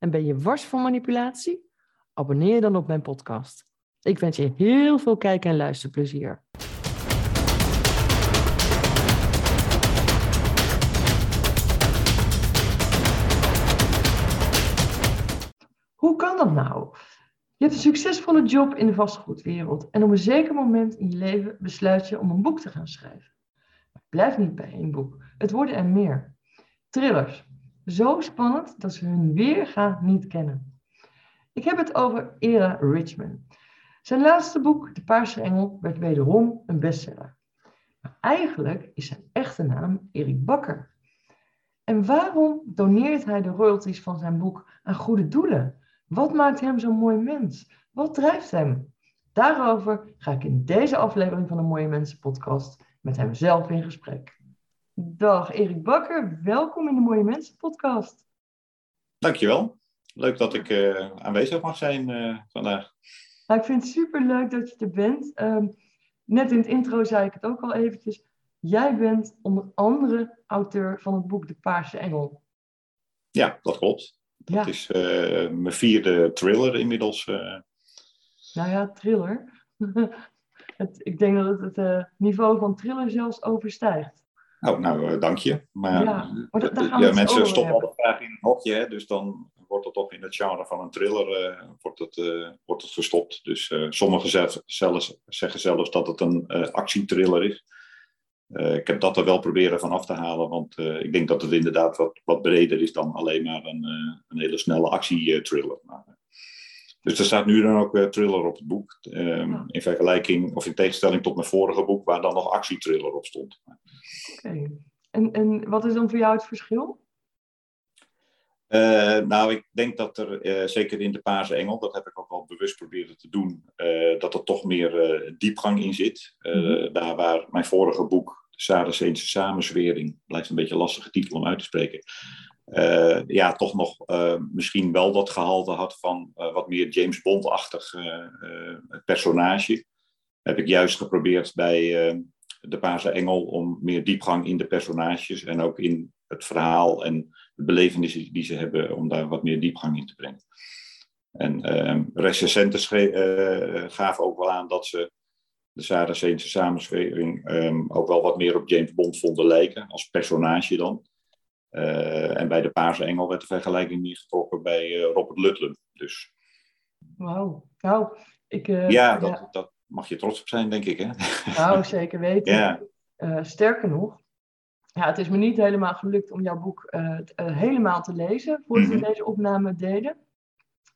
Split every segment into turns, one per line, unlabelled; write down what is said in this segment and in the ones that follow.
En ben je wars van manipulatie? Abonneer je dan op mijn podcast. Ik wens je heel veel kijk- en luisterplezier. Hoe kan dat nou? Je hebt een succesvolle job in de vastgoedwereld en op een zeker moment in je leven besluit je om een boek te gaan schrijven. Maar blijf niet bij één boek. Het worden er meer. Thrillers, zo spannend dat ze hun weerga niet kennen. Ik heb het over Era Richman. Zijn laatste boek, De Paarse Engel, werd wederom een bestseller. Maar eigenlijk is zijn echte naam Erik Bakker. En waarom doneert hij de royalties van zijn boek aan goede doelen? Wat maakt hem zo'n mooi mens? Wat drijft hem? Daarover ga ik in deze aflevering van de Mooie Mensen podcast met hem zelf in gesprek. Dag Erik Bakker, welkom in de Mooie Mensen podcast.
Dankjewel. Leuk dat ik uh, aanwezig mag zijn uh, vandaag.
Nou, ik vind het super leuk dat je er bent. Um, net in het intro zei ik het ook al eventjes. Jij bent onder andere auteur van het boek De Paarse Engel.
Ja, dat klopt. Dat ja. is uh, mijn vierde thriller inmiddels.
Nou ja, thriller. het, ik denk dat het het niveau van thriller zelfs overstijgt.
Nou, nou dank je. Maar, ja, maar dat, ja, mensen stoppen altijd graag in een hokje, hè, dus dan wordt het toch in het genre van een thriller uh, wordt het, uh, wordt het gestopt. Dus uh, sommigen zelfs, zelfs, zeggen zelfs dat het een actietriller is. ik heb dat er wel proberen van af te halen, want ik denk dat het inderdaad wat, wat breder is dan alleen maar een, een hele snelle actietriller. Dus er staat nu dan ook thriller op het boek. Um, in vergelijking, of in tegenstelling tot mijn vorige boek, waar dan nog actietriller op stond.
Oké. Okay. En, en wat is dan voor jou het verschil?
Uh, nou, ik denk dat er, uh, zeker in de Paarse Engel, dat heb ik ook al bewust proberen te doen, uh, dat er toch meer diepgang in zit. Mm-hmm. Daar waar mijn vorige boek, de Saraceense Samenzwering, blijft een beetje een lastige titel om uit te spreken, ja, toch nog misschien wel dat gehalte had van wat meer James Bond-achtig personage. Heb ik juist geprobeerd bij de Paarse Engel om meer diepgang in de personages en ook in het verhaal en de belevenissen die ze hebben, om daar wat meer diepgang in te brengen. En uh, recensenten gaven ook wel aan dat ze de Saraceense samenswering um, ook wel wat meer op James Bond vonden lijken, als personage dan. Uh, en bij de Paarse Engel werd de vergelijking niet getrokken bij uh, Robert Ludlum. Dus.
Wauw. Nou, ik...
ja, dat, ja, dat mag je trots op zijn, denk ik. Hè?
Nou, zeker weten. ja. sterker nog, ja, het is me niet helemaal gelukt om jouw boek uh, uh, helemaal te lezen voordat we deze opname deden.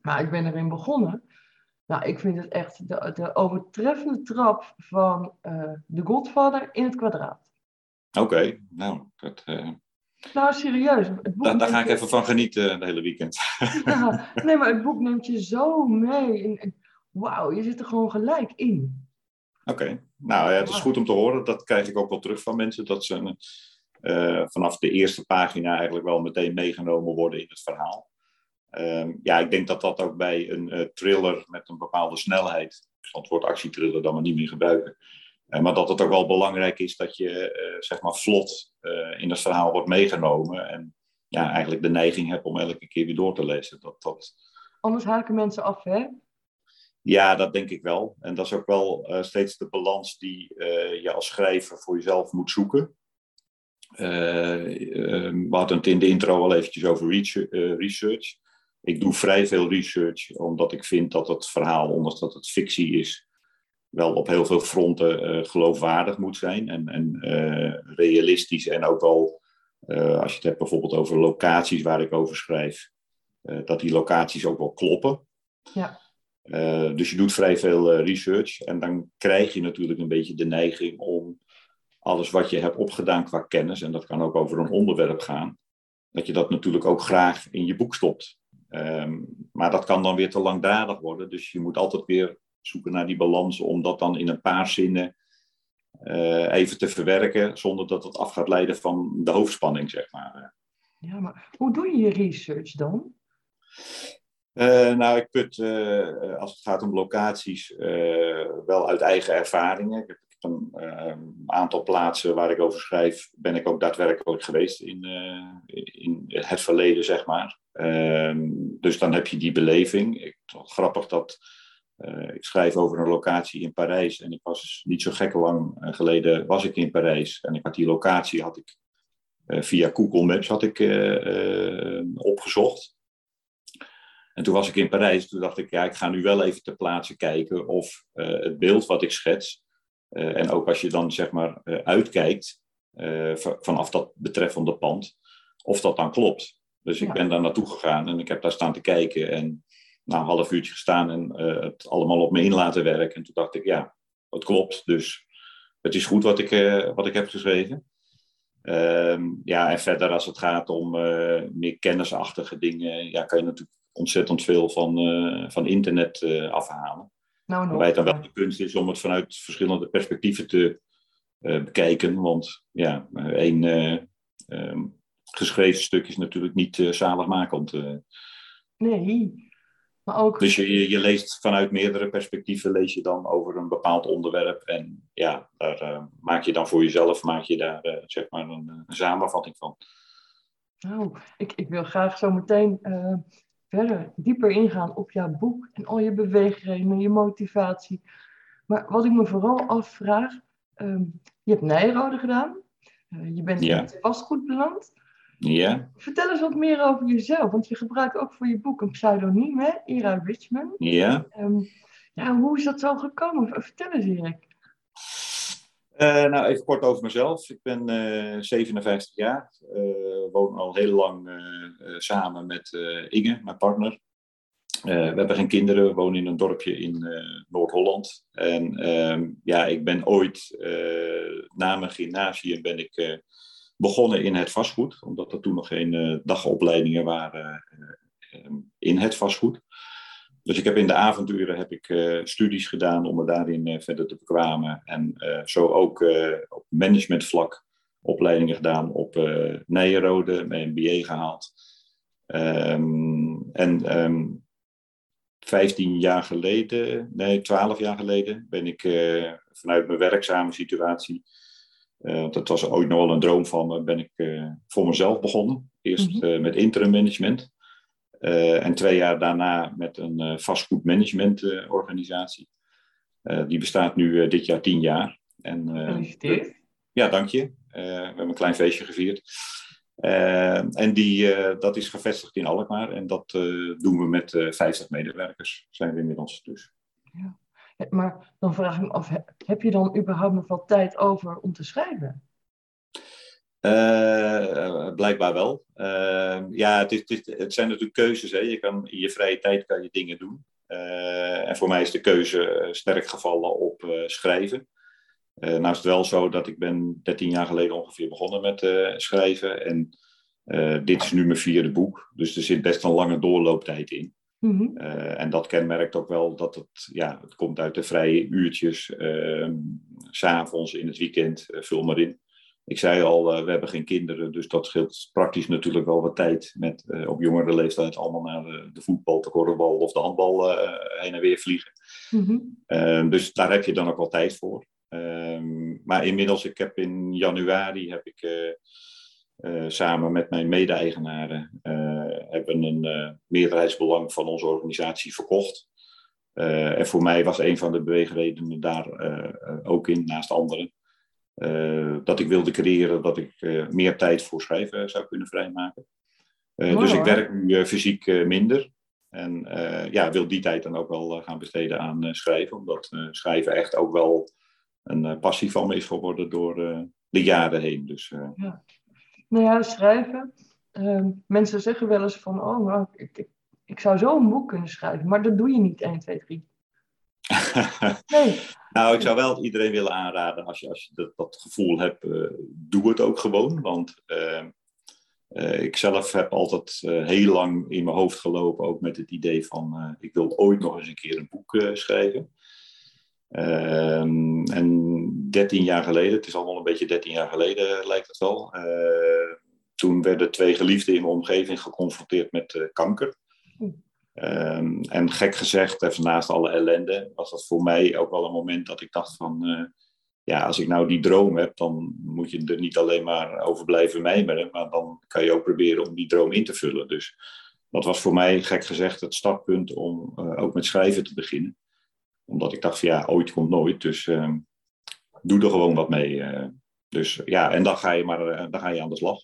Maar ik ben erin begonnen. Nou, ik vind het echt de, de overtreffende trap van The Godfather in het kwadraat.
Oké, okay, nou, dat...
Nou, serieus.
Het boek daar ga ik even van genieten de hele weekend.
ja, nee, maar het boek neemt je zo mee. Wauw, je zit er gewoon gelijk in.
Oké, okay. nou ja, het is goed om te horen. Dat krijg ik ook wel terug van mensen. Dat ze uh, vanaf de eerste pagina eigenlijk wel meteen meegenomen worden in het verhaal. Uh, ja, ik denk dat dat ook bij een uh, thriller met een bepaalde snelheid, ik zal het woord actietriller dan maar niet meer gebruiken, maar dat het ook wel belangrijk is dat je zeg maar vlot in het verhaal wordt meegenomen en ja, eigenlijk de neiging hebt om elke keer weer door te lezen. Dat, dat...
Anders haken mensen af, hè?
Ja, dat denk ik wel. En dat is ook wel steeds de balans die je als schrijver voor jezelf moet zoeken. Uh, we hadden het in de intro al eventjes over eh, research. Ik doe vrij veel research, omdat ik vind dat het verhaal, ondanks dat het fictie is, wel op heel veel fronten uh, geloofwaardig moet zijn en, en realistisch. En ook wel, als je het hebt bijvoorbeeld over locaties waar ik over schrijf, dat die locaties ook wel kloppen.
Ja.
dus je doet vrij veel research en dan krijg je natuurlijk een beetje de neiging om alles wat je hebt opgedaan qua kennis, en dat kan ook over een onderwerp gaan, dat je dat natuurlijk ook graag in je boek stopt. Ehm, maar dat kan dan weer te langdradig worden. Dus je moet altijd weer zoeken naar die balans om dat dan in een paar zinnen uh, even te verwerken, zonder dat het af gaat leiden van de hoofdspanning, zeg maar.
Ja, maar hoe doe je je research dan?
Uh, nou, ik put, uh, als het gaat om locaties, wel uit eigen ervaringen. Ik heb een aantal plaatsen waar ik over schrijf, ben ik ook daadwerkelijk geweest in, in het verleden, zeg maar. Ehm, dus dan heb je die beleving. Ik, grappig dat uh, ik schrijf over een locatie in Parijs en ik was niet zo gek lang eh, geleden was ik in Parijs en ik had die locatie had ik uh, via Google Maps had ik opgezocht. En toen was ik in Parijs, toen dacht ik, ja, ik ga nu wel even ter plaatse kijken of het beeld wat ik schets, en ook als je dan zeg maar uitkijkt vanaf dat betreffende pand, of dat dan klopt. Dus ik ben daar naartoe gegaan en ik heb daar staan te kijken en na een half uurtje gestaan en uh, het allemaal op me in laten werken. En toen dacht ik, ja, het klopt. Dus het is goed wat ik, uh, wat ik heb geschreven. Uh, ja, en verder als het gaat om uh, meer kennisachtige dingen, ja, kan je natuurlijk ontzettend veel van, van internet afhalen. Nou, Waarbij het dan wel de kunst is om het vanuit verschillende perspectieven te bekijken. Want ja, één um, geschreven stuk is natuurlijk niet zaligmakend.
Nee, maar ook...
Dus je, je leest vanuit meerdere perspectieven lees je dan over een bepaald onderwerp. En ja, daar uh, maak je dan voor jezelf maak je daar, uh, zeg maar een, een, samenvatting van.
Nou, ik, ik wil graag zo meteen uh, verder, dieper ingaan op jouw boek en al je beweegredenen, je motivatie. Maar wat ik me vooral afvraag, um, je hebt Nijrode gedaan, je bent ja. in het vastgoed beland.
Ja.
Vertel eens wat meer over jezelf, want je gebruikt ook voor je boek een pseudoniem, hè? Ira Richmond.
Ja.
Um, ja, hoe is dat zo gekomen? Vertel eens, Erik.
Uh, nou, even kort over mezelf. Ik ben uh, 57 jaar, uh, woon al heel lang uh, samen met Inge, mijn partner. we hebben geen kinderen, we wonen in een dorpje in Noord-Holland. En ehm, ja, ik ben ooit na mijn gymnasium ben ik begonnen in het vastgoed, omdat er toen nog geen uh, dagopleidingen waren uh, in het vastgoed. Dus ik heb in de avonduren heb ik uh, studies gedaan om me daarin verder te bekwamen. En zo ook op managementvlak opleidingen gedaan op Nijenrode, mijn MBA gehaald. Um, en um, 15 jaar geleden, nee, 12 jaar geleden, ben ik vanuit mijn werkzame situatie uh, dat was ooit nog wel een droom van me. Ben ik uh, voor mezelf begonnen. Eerst mm -hmm. met interim management. en twee jaar daarna met een vastgoedmanagement organisatie. die bestaat nu dit jaar tien jaar. En,
Gefeliciteerd.
Ja, dank je. we hebben een klein feestje gevierd. en die, dat is gevestigd in Alkmaar. En dat doen we met 50 medewerkers. Zijn we inmiddels dus.
Ja. Maar dan vraag ik me af, heb je dan überhaupt nog wel tijd over om te schrijven?
Uh, blijkbaar wel. Uh, ja, het, is, het, zijn natuurlijk keuzes. Hè. Je kan, in je vrije tijd kan je dingen doen. Uh, en voor mij is de keuze sterk gevallen op schrijven. nou is het wel zo dat ik ben 13 jaar geleden ongeveer begonnen met schrijven. En dit is nu mijn vierde boek. Dus er zit best een lange doorlooptijd in. Mm en dat kenmerkt ook wel dat het, ja, het komt uit de vrije uurtjes, uh, s'avonds, in het weekend, uh, vul maar in. Ik zei al, uh, we hebben geen kinderen, dus dat scheelt praktisch natuurlijk wel wat tijd met op jongere leeftijd allemaal naar de, de voetbal, de korfbal of de handbal heen en weer vliegen. Mm -hmm. dus daar heb je dan ook wel tijd voor. Ehm, maar inmiddels, ik heb in januari heb ik uh, samen met mijn mede-eigenaren uh, hebben een uh, meerderheidsbelang van onze organisatie verkocht. en voor mij was een van de beweegredenen daar ook in, naast anderen, dat ik wilde creëren dat ik meer tijd voor schrijven zou kunnen vrijmaken. dus ik werk nu fysiek minder. En ja, wil die tijd dan ook wel gaan besteden aan schrijven, omdat schrijven echt ook wel een passie van me is geworden door de jaren heen. Dus,
ja. Nou ja, schrijven. Uh, mensen zeggen wel eens van, oh, nou, ik, ik, ik, zou zo een boek kunnen schrijven, maar dat doe je niet 1, 2, 3.
nee. nou, ik zou wel iedereen willen aanraden, als je, als je dat, dat gevoel hebt, uh, doe het ook gewoon. Want uh, ik zelf heb altijd heel lang in mijn hoofd gelopen, ook met het idee van ik wil ooit nog eens een keer een boek schrijven. Ehm, en 13 jaar geleden, het is allemaal een beetje 13 jaar geleden lijkt het wel, toen werden twee geliefden in mijn omgeving geconfronteerd met kanker. Ehm, en gek gezegd, even naast alle ellende, was dat voor mij ook wel een moment dat ik dacht van, uh, ja, als ik nou die droom heb, dan moet je er niet alleen maar over blijven mijmeren, maar dan kan je ook proberen om die droom in te vullen. Dus dat was voor mij, gek gezegd, het startpunt om ook met schrijven te beginnen. Omdat ik dacht van, ja, ooit komt nooit, dus uh, doe er gewoon wat mee. Uh, dus ja, en dan ga je maar dan ga je aan de slag.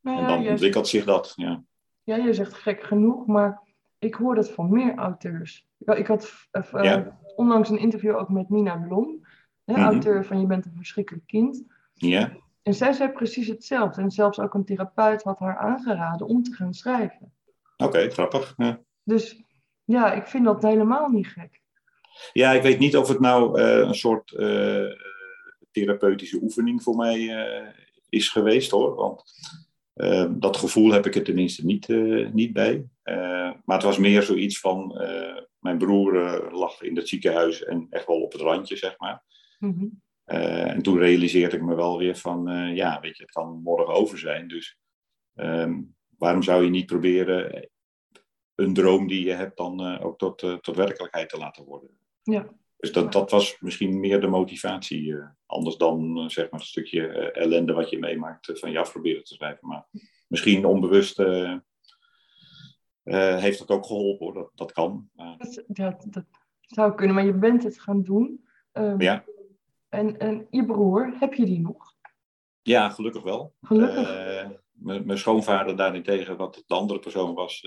Nou ja, en dan ontwikkelt zich dat, ja.
Ja, je zegt gek genoeg, maar ik hoor dat van meer auteurs. Ik had uh, onlangs een interview ook met Nina Blom, hè, mhm. auteur van Je bent een verschrikkelijk kind.
Ja.
En zij zei precies hetzelfde. En zelfs ook een therapeut had haar aangeraden om te gaan schrijven.
Oké, grappig. Ja.
Dus ja, ik vind dat helemaal niet gek.
Ja, ik weet niet of het nou uh, een soort uh, therapeutische oefening voor mij is geweest hoor. Want Ehm, dat gevoel heb ik er tenminste niet, uh, niet bij. Uh, maar het was meer zoiets van, mijn broer lag in het ziekenhuis en echt wel op het randje, zeg maar. Mm en toen realiseerde ik me wel weer van, ja, weet je, het kan morgen over zijn. Dus um, waarom zou je niet proberen een droom die je hebt dan ook tot, tot werkelijkheid te laten worden?
Ja.
Dus dat, dat was misschien meer de motivatie. Uh, anders dan uh, zeg maar een stukje uh, ellende wat je meemaakt van je af proberen te schrijven. Maar misschien onbewust heeft dat ook geholpen hoor. Dat, dat kan.
Dat, dat zou kunnen, maar je bent het gaan doen.
Um, ja.
En, en je broer, heb je die nog?
Ja, gelukkig wel.
Gelukkig.
mijn schoonvader daarentegen, wat de andere persoon was,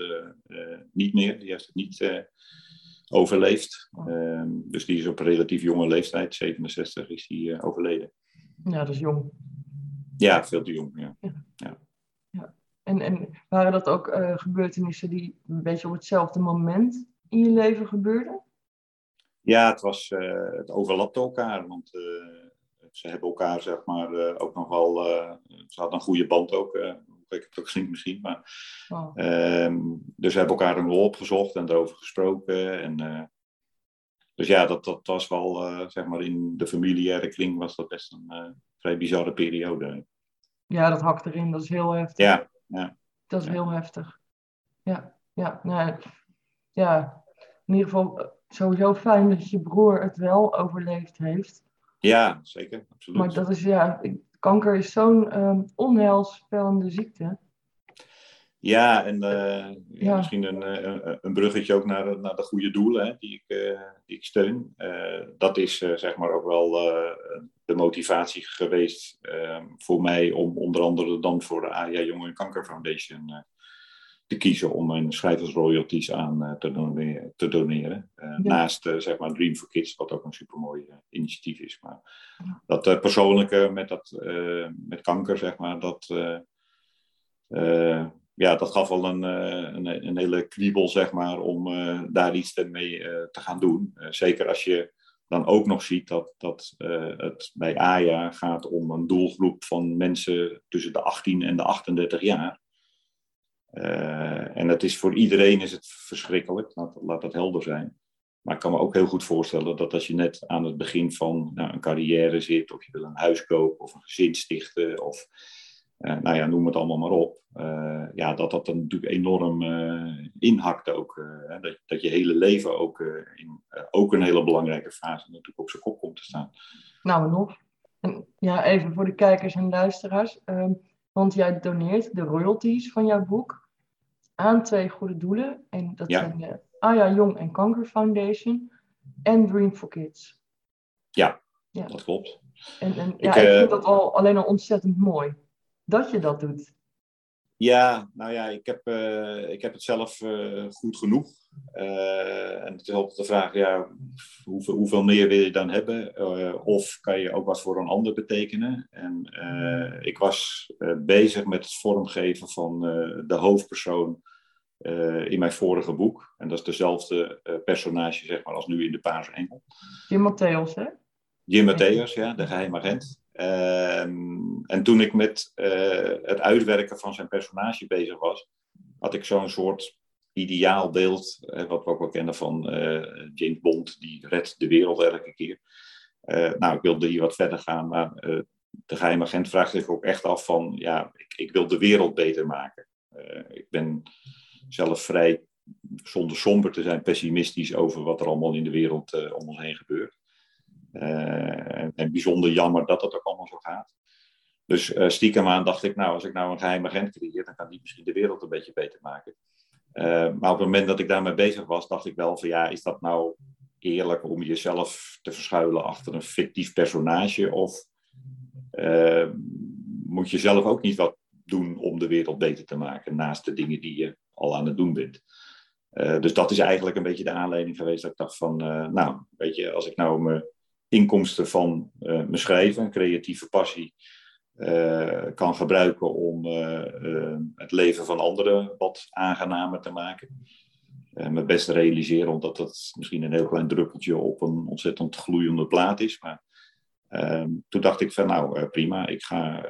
niet meer. Die heeft het niet overleefd. Oh. Ehm, dus die is op een relatief jonge leeftijd, 67, is hij uh, overleden.
Ja, dat is jong.
Ja, veel te jong, ja.
ja. ja. En, en waren dat ook uh, gebeurtenissen die een beetje op hetzelfde moment in je leven gebeurden?
Ja, het, was, uh, het overlapte elkaar, want ze hebben elkaar zeg maar ook nog wel, ze hadden een goede band ook, ik het ook gezien misschien. Maar, oh. dus we hebben elkaar een rol opgezocht en erover gesproken. En, dus ja, dat, dat was wel, uh, zeg maar, in de familiaire kring was dat best een uh, vrij bizarre periode.
Ja, dat hakt erin, dat is heel heftig.
Ja, ja.
Dat is heel heftig. Ja, ja, nou, ja. In ieder geval sowieso fijn dat je broer het wel overleefd heeft.
Ja, zeker, absoluut.
Maar dat is ja, kanker is zo'n um, onheilspellende ziekte.
Ja, en uh, ja. misschien een, eh, een, bruggetje ook naar, naar de goede doelen hè, die, ik, uh, die ik steun. Uh, dat is zeg maar ook wel de motivatie geweest ehm, voor mij om onder andere dan voor de AIA Jonge Kanker Foundation te kiezen om mijn schrijversroyalties aan uh, te, doneren. Te doneren. Uh, Naast uh, zeg maar Dream for Kids, wat ook een supermooi initiatief is. Maar dat persoonlijke met, dat, met kanker, zeg maar, dat, ja, dat gaf wel een, een, een, hele kriebel, zeg maar, om daar iets mee te gaan doen. zeker als je dan ook nog ziet dat, dat het bij AYA gaat om een doelgroep van mensen tussen de 18 en de 38 jaar. Uh, en dat is voor iedereen is het verschrikkelijk, laat, laat dat helder zijn. Maar ik kan me ook heel goed voorstellen dat als je net aan het begin van nou, een carrière zit, of je wil een huis kopen of een gezin stichten, of uh, nou ja, noem het allemaal maar op. Uh, ja, dat dat dan natuurlijk enorm inhakt ook. dat, dat je hele leven ook, in, ook een hele belangrijke fase natuurlijk op zijn kop komt te staan.
Nou, nog. En, ja, even voor de kijkers en luisteraars. Want jij doneert de royalties van jouw boek aan twee goede doelen. En dat zijn de Aya Jong en Kanker Foundation en Dream for Kids.
Ja, ja. dat klopt.
En, en ja, ik, ik vind uh, dat al, alleen al ontzettend mooi dat je dat doet.
Ja, nou ja, ik heb, uh, ik heb het zelf uh, goed genoeg. Uh, en het is altijd de vraag, ja, hoeveel, hoeveel meer wil je dan hebben? of kan je ook wat voor een ander betekenen? En ik was bezig met het vormgeven van de hoofdpersoon in mijn vorige boek. En dat is dezelfde personage, zeg maar, als nu in De Paarse Engel.
Jim Matthäus, hè?
Jim Matthäus, ja, de geheime agent. Ehm, en toen ik met het uitwerken van zijn personage bezig was, had ik zo'n soort ideaal beeld, wat we ook wel kennen van James Bond, die redt de wereld elke keer. nou, ik wilde hier wat verder gaan, maar de geheime agent vraagt zich ook echt af van, ja, ik, ik wil de wereld beter maken. ik ben zelf vrij, zonder somber te zijn, pessimistisch over wat er allemaal in de wereld om ons heen gebeurt. Uh, en, bijzonder jammer dat dat ook allemaal zo gaat. Dus uh, stiekem aan dacht ik, nou, als ik nou een geheim agent creëer, dan kan die misschien de wereld een beetje beter maken. maar op het moment dat ik daarmee bezig was, dacht ik wel van ja, is dat nou eerlijk om jezelf te verschuilen achter een fictief personage? Of moet je zelf ook niet wat doen om de wereld beter te maken, naast de dingen die je al aan het doen bent. Dus dat is eigenlijk een beetje de aanleiding geweest dat ik dacht van, nou, weet je, als ik nou mijn inkomsten van uh, mijn schrijven, creatieve passie, kan gebruiken om het leven van anderen wat aangenamer te maken. mijn best realiseren, omdat dat misschien een heel klein druppeltje op een ontzettend gloeiende plaat is. Maar ehm, toen dacht ik van, nou, prima, ik ga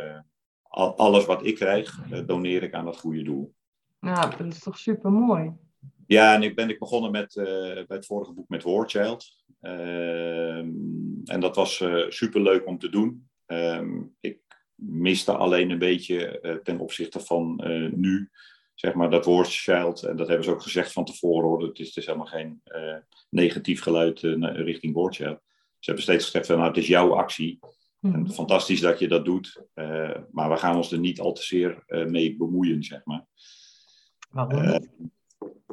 alles wat ik krijg, doneer ik aan het goede doel.
Ja, dat is toch super mooi.
Ja, en ik ben ik begonnen met, uh, bij het vorige boek met Warchild. Uh, en dat was eh, super leuk om te doen. Ehm, ik miste alleen een beetje uh, ten opzichte van nu, zeg maar, dat Warchild. En dat hebben ze ook gezegd van tevoren hoor. Het is, het is helemaal geen negatief geluid richting Warchild. Ze hebben steeds gezegd van nou, het is jouw actie. En mhm. fantastisch dat je dat doet. maar we gaan ons er niet al te zeer mee bemoeien, zeg maar.
Uh,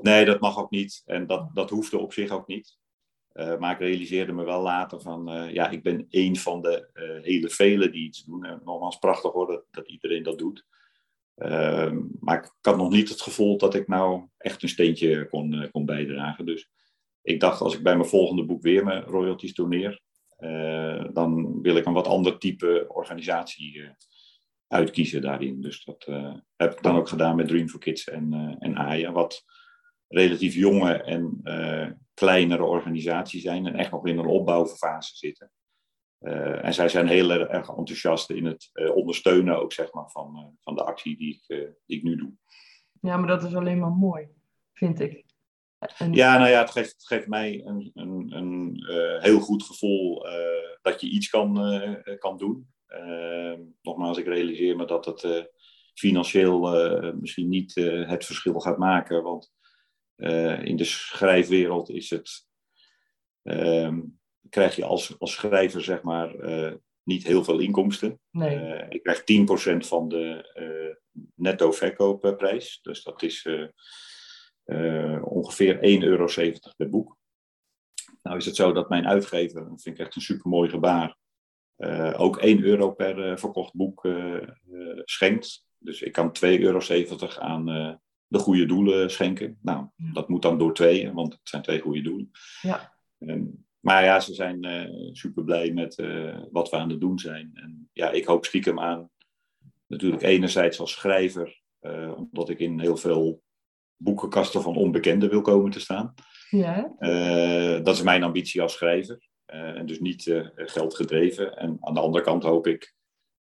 nee, dat mag ook niet. En dat, dat hoefde op zich ook niet. Uh, maar ik realiseerde me wel later van, uh, ja, ik ben één van de hele velen die iets doen. En nogmaals, prachtig hoor dat, iedereen dat doet. Ehm, maar ik had nog niet het gevoel dat ik nou echt een steentje kon, kon bijdragen. Dus ik dacht, als ik bij mijn volgende boek weer mijn royalties doneer, dan wil ik een wat ander type organisatie uitkiezen daarin. Dus dat heb ik dan ook gedaan met Dream for Kids en, en AYA, wat relatief jonge en uh, kleinere organisaties zijn en echt nog in een opbouwfase zitten. en zij zijn heel erg enthousiast in het ondersteunen ook, zeg maar, van, van de actie die ik, die ik nu doe.
Ja, maar dat is alleen maar mooi, vind ik.
En... Ja, nou ja, het geeft, het geeft mij een, een, een heel goed gevoel dat je iets kan, kan doen. Ehm, nogmaals, ik realiseer me dat het eh, financieel eh, misschien niet eh, het verschil gaat maken. Want in de schrijfwereld is het, ehm, krijg je als, als schrijver zeg maar niet heel veel inkomsten.
Nee.
ik krijg 10% van de netto verkoopprijs. Dus dat is ongeveer 1,70 euro per boek. Nou is het zo dat mijn uitgever, dat vind ik echt een super mooi gebaar, uh, ook 1 euro per uh, verkocht boek uh, schenkt. Dus ik kan 2,70 euro aan de goede doelen schenken. Nou, dat moet dan door twee, want het zijn twee goede doelen.
Ja.
En, maar ja, ze zijn super blij met wat we aan het doen zijn. En ja, ik hoop stiekem aan, natuurlijk enerzijds als schrijver, omdat ik in heel veel boekenkasten van onbekenden wil komen te staan.
Ja.
dat is mijn ambitie als schrijver. Eh, en dus niet uh, geldgedreven. En aan de andere kant hoop ik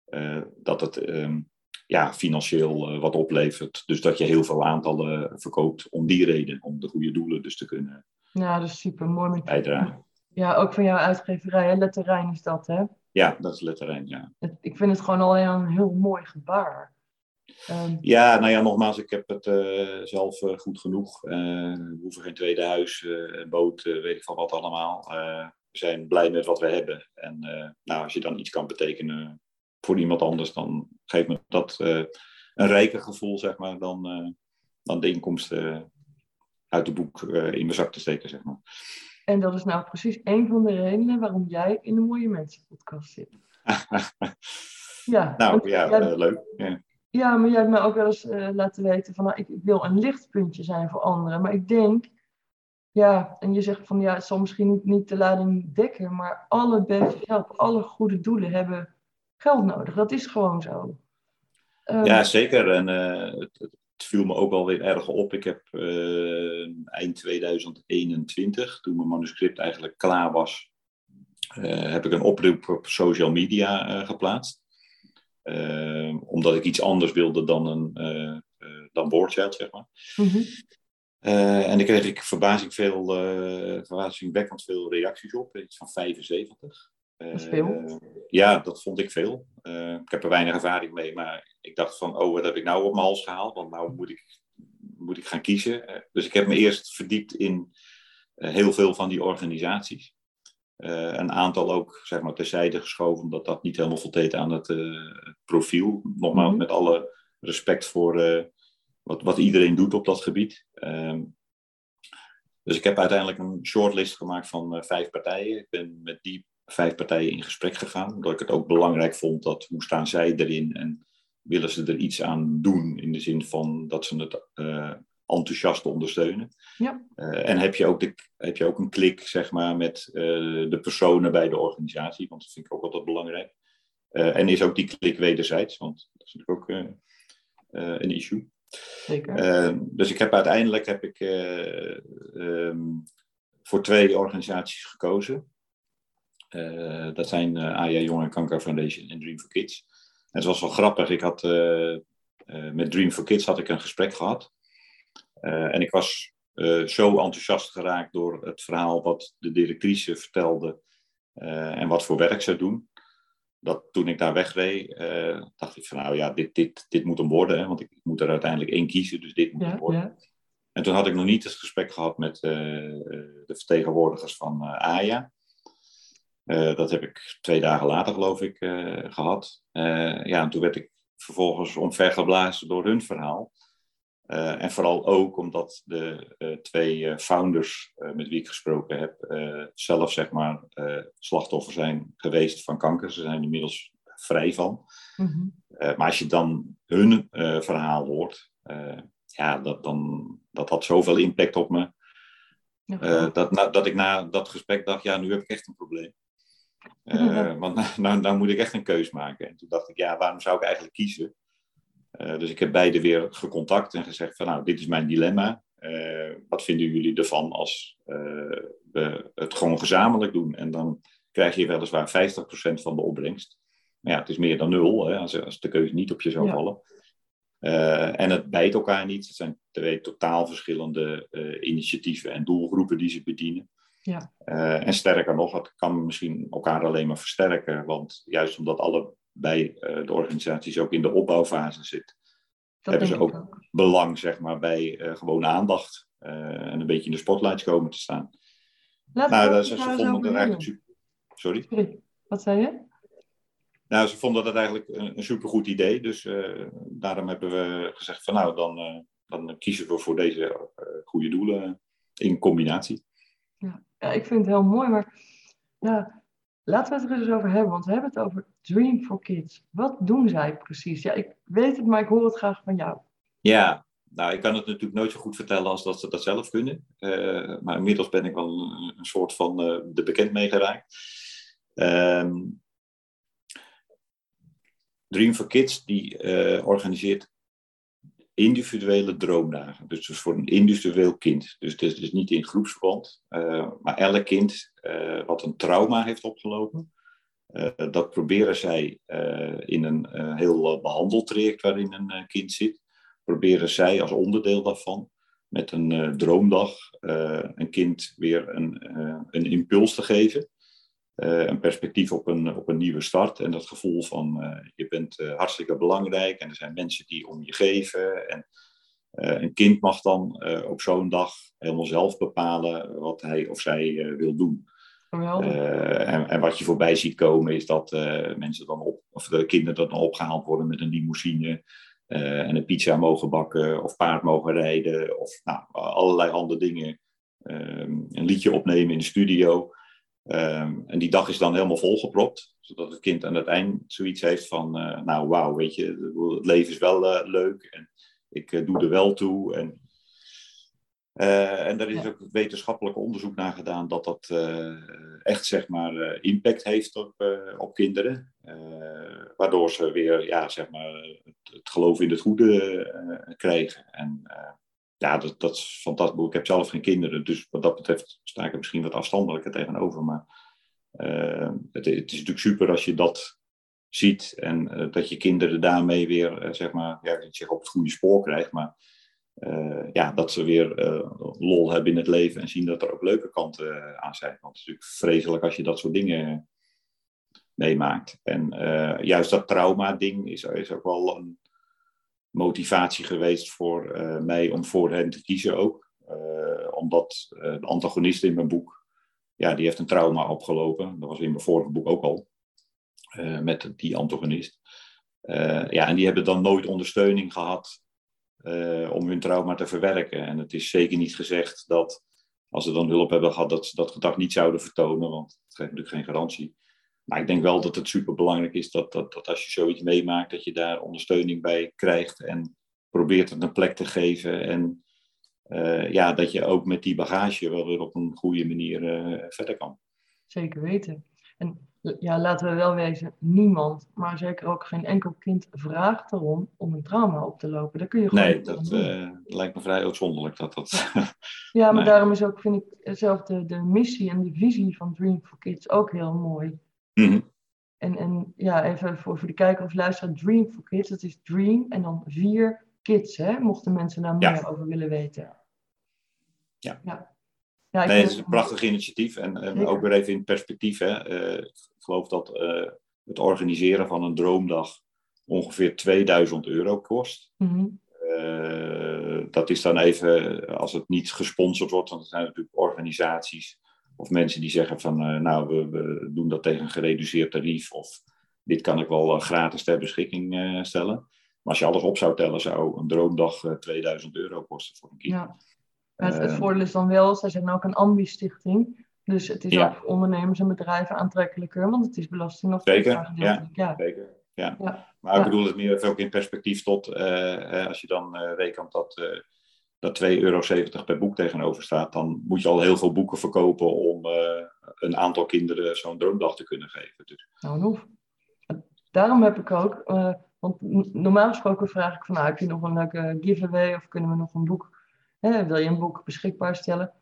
eh, dat het ehm, ja, financieel wat oplevert. Dus dat je heel veel aantallen verkoopt om die reden, om de goede doelen dus te kunnen
ja, dat is super mooi.
bijdragen.
Ja, ook van jouw uitgeverij, hè? Letterijn is dat, hè?
Ja, dat is Letterijn, ja.
ik vind het gewoon al een heel mooi gebaar.
Um, ja, nou ja, nogmaals, ik heb het uh, zelf uh, goed genoeg. Uh, we hoeven geen tweede huis, boot, weet ik van wat allemaal we zijn blij met wat we hebben. En nou, als je dan iets kan betekenen voor iemand anders, dan geeft me dat uh, een rijker gevoel, zeg maar, dan, uh, dan de inkomsten uit de boek in mijn zak te steken, zeg maar.
En dat is nou precies een van de redenen waarom jij in de Mooie Mensen podcast zit.
ja, nou ja, jij, leuk. Ja.
ja. maar jij hebt me ook wel eens laten weten van, nou, ik, ik wil een lichtpuntje zijn voor anderen. Maar ik denk ja, en je zegt van ja, het zal misschien niet, niet de lading dekken, maar alle beste help, alle goede doelen hebben geld nodig. Dat is gewoon zo.
Um, ja, zeker. En uh, het, het, viel me ook wel weer erg op. Ik heb uh, eind 2021, toen mijn manuscript eigenlijk klaar was, heb ik een oproep op social media geplaatst. omdat ik iets anders wilde dan, een, dan boardchat, zeg maar. Mhm. en daar kreeg ik verbazing veel, verbazingwekkend veel reacties op, iets van 75.
Dat is veel.
ja, dat vond ik veel. ik heb er weinig ervaring mee, maar ik dacht van, oh, wat heb ik nou op mijn hals gehaald? Want nou moet ik moet ik gaan kiezen. Eh, dus ik heb me eerst verdiept in eh, heel veel van die organisaties. Uh, een aantal ook zeg maar, terzijde geschoven, omdat dat niet helemaal voldeed aan het profiel. Nogmaals, mhm. met alle respect voor wat, wat iedereen doet op dat gebied. Ehm, dus ik heb uiteindelijk een shortlist gemaakt van vijf partijen. Ik ben met die vijf partijen in gesprek gegaan, omdat ik het ook belangrijk vond dat hoe staan zij erin en willen ze er iets aan doen in de zin van dat ze het uh, enthousiast ondersteunen.
Ja.
Uh, en heb je, ook de, heb je ook een klik zeg maar, met uh, de personen bij de organisatie, want dat vind ik ook altijd belangrijk. en is ook die klik wederzijds, want dat is natuurlijk ook een issue.
Zeker.
dus ik heb uiteindelijk heb ik, um, voor twee organisaties gekozen. Dat zijn AJA Jong en Kanker Foundation en Dream for Kids het was wel grappig. Ik had eh, eh, met Dream for Kids had ik een gesprek gehad. Eh, en ik was zo enthousiast geraakt door het verhaal wat de directrice vertelde en wat voor werk ze doen. Dat toen ik daar wegreed, dacht ik van nou ja, dit, dit, dit moet hem worden. Hè, want ik, moet er uiteindelijk één kiezen, dus dit moet hem worden. Ja. En toen had ik nog niet het gesprek gehad met de vertegenwoordigers van AYA. Uh, dat heb ik twee dagen later, geloof ik, uh, gehad. Uh, ja, en toen werd ik vervolgens omvergeblazen door hun verhaal. en vooral ook omdat de twee founders met wie ik gesproken heb, zelf zeg maar slachtoffer zijn geweest van kanker. Ze zijn inmiddels vrij van. Mm maar als je dan hun verhaal hoort, ja, dat, dan, dat had zoveel impact op me. dat, dat ik na dat gesprek dacht, ja, nu heb ik echt een probleem. Uh, want nou, nou, nou, moet ik echt een keus maken. En toen dacht ik, ja, waarom zou ik eigenlijk kiezen? Uh, dus ik heb beide weer gecontact en gezegd van, nou, dit is mijn dilemma. Uh, wat vinden jullie ervan als we het gewoon gezamenlijk doen? En dan krijg je weliswaar 50% van de opbrengst. Maar ja, het is meer dan nul hè, als, als de keuze niet op je zou vallen. en het bijt elkaar niet. Het zijn twee totaal verschillende initiatieven en doelgroepen die ze bedienen.
Ja.
Uh, en sterker nog, het kan misschien elkaar alleen maar versterken. Want juist omdat allebei uh, de organisaties ook in de opbouwfase zitten, hebben ze ook, belang zeg maar, bij uh, gewone aandacht. en een beetje in de spotlights komen te staan.
Nou, dat, ze, vonden
dat eigenlijk super. Sorry?
Sorry? Wat zei je?
Nou, ze vonden dat eigenlijk een, een supergoed idee. Dus daarom hebben we gezegd van nou, dan, dan kiezen we voor deze goede doelen in combinatie.
Ja. Ja, ik vind het heel mooi, maar ja, laten we het er eens over hebben, want we hebben het over Dream for Kids. Wat doen zij precies? Ja, ik weet het, maar ik hoor het graag van jou.
Ja, nou, ik kan het natuurlijk nooit zo goed vertellen als dat ze dat zelf kunnen. Uh, maar inmiddels ben ik wel een, een soort van uh, de bekend meegeraakt. Um, Dream for Kids die uh, organiseert individuele droomdagen. Dus, voor een individueel kind. Dus het is, dus niet in groepsverband. Uh, maar elk kind uh, wat een trauma heeft opgelopen, uh, dat proberen zij in een heel behandeltraject waarin een kind zit, proberen zij als onderdeel daarvan met een droomdag een kind weer een, een impuls te geven. Een perspectief op een, op een nieuwe start en dat gevoel van je bent hartstikke belangrijk en er zijn mensen die om je geven. En een kind mag dan op zo'n dag helemaal zelf bepalen wat hij of zij wil doen. En, en, wat je voorbij ziet komen is dat mensen dan op, of de kinderen dan opgehaald worden met een limousine. en een pizza mogen bakken of paard mogen rijden of nou, allerlei andere dingen. een liedje opnemen in de studio. Um, en die dag is dan helemaal volgepropt, zodat het kind aan het eind zoiets heeft van, uh, nou wauw, weet je, het leven is wel uh, leuk en ik uh, doe er wel toe. En, en daar is ook wetenschappelijk onderzoek naar gedaan dat dat echt, zeg maar, impact heeft op, op kinderen. waardoor ze weer, ja, zeg maar, het, het geloof in het goede krijgen. En ja, dat, dat is fantastisch. Ik heb zelf geen kinderen, dus wat dat betreft sta ik er misschien wat afstandelijker tegenover. Maar het, het, is natuurlijk super als je dat ziet en dat je kinderen daarmee weer, zeg maar, ja, ik zeg op het goede spoor krijgt, maar ja, dat ze weer lol hebben in het leven en zien dat er ook leuke kanten aan zijn. Want het is natuurlijk vreselijk als je dat soort dingen meemaakt. En juist dat trauma-ding is, is ook wel een motivatie geweest voor uh, mij om voor hen te kiezen ook. Uh, omdat uh, de antagonist in mijn boek, ja, die heeft een trauma opgelopen. Dat was in mijn vorige boek ook al, met die antagonist. ja, en die hebben dan nooit ondersteuning gehad om hun trauma te verwerken. En het is zeker niet gezegd dat als ze dan hulp hebben gehad, dat ze dat gedrag niet zouden vertonen, want het geeft natuurlijk geen garantie. Maar ik denk wel dat het superbelangrijk is dat, dat, dat als je zoiets meemaakt, dat je daar ondersteuning bij krijgt en probeert het een plek te geven. En uh, ja, dat je ook met die bagage wel weer op een goede manier uh, verder kan.
Zeker weten. En ja, laten we wel wezen, niemand, maar zeker ook geen enkel kind vraagt erom om een trauma op te lopen. Dat kun je gewoon
Nee, dat uh, lijkt me vrij uitzonderlijk dat dat...
ja, maar daarom is ook, vind ik, zelf de, de missie en de visie van Dream for Kids ook heel mooi.
Mhm.
En, en ja, even voor, voor de kijker of luisteraar, Dream for Kids, dat is Dream en dan vier kids, hè, mochten mensen daar meer over willen weten.
Ja.
ja.
ja nee, het is een prachtig initiatief en, en ook weer even in perspectief. Hè. Uh, ik geloof dat uh, het organiseren van een droomdag ongeveer 2000 euro kost.
Mm
uh, dat is dan even, als het niet gesponsord wordt, want er zijn natuurlijk organisaties of mensen die zeggen van, uh, nou, we, we, doen dat tegen een gereduceerd tarief. Of dit kan ik wel uh, gratis ter beschikking uh, stellen. Maar als je alles op zou tellen, zou een droomdag 2000 euro kosten voor een kind.
Ja. Het, het voordeel is dan wel, zij zijn ook een ambi-stichting. Dus het is ja. ook voor ondernemers en bedrijven aantrekkelijker, want het is belasting nog
Zeker, ja, ja. Zeker. Ja. ja. Maar ik bedoel het meer ook in perspectief tot, als je dan rekent dat dat 2,70 euro per boek tegenover staat, dan moet je al heel veel boeken verkopen om uh, een aantal kinderen zo'n droomdag te kunnen geven. Dus.
Nou, hoef. Daarom heb ik ook, uh, want normaal gesproken vraag ik van, nou, heb je nog een leuke giveaway of kunnen we nog een boek, hè, wil je een boek beschikbaar stellen?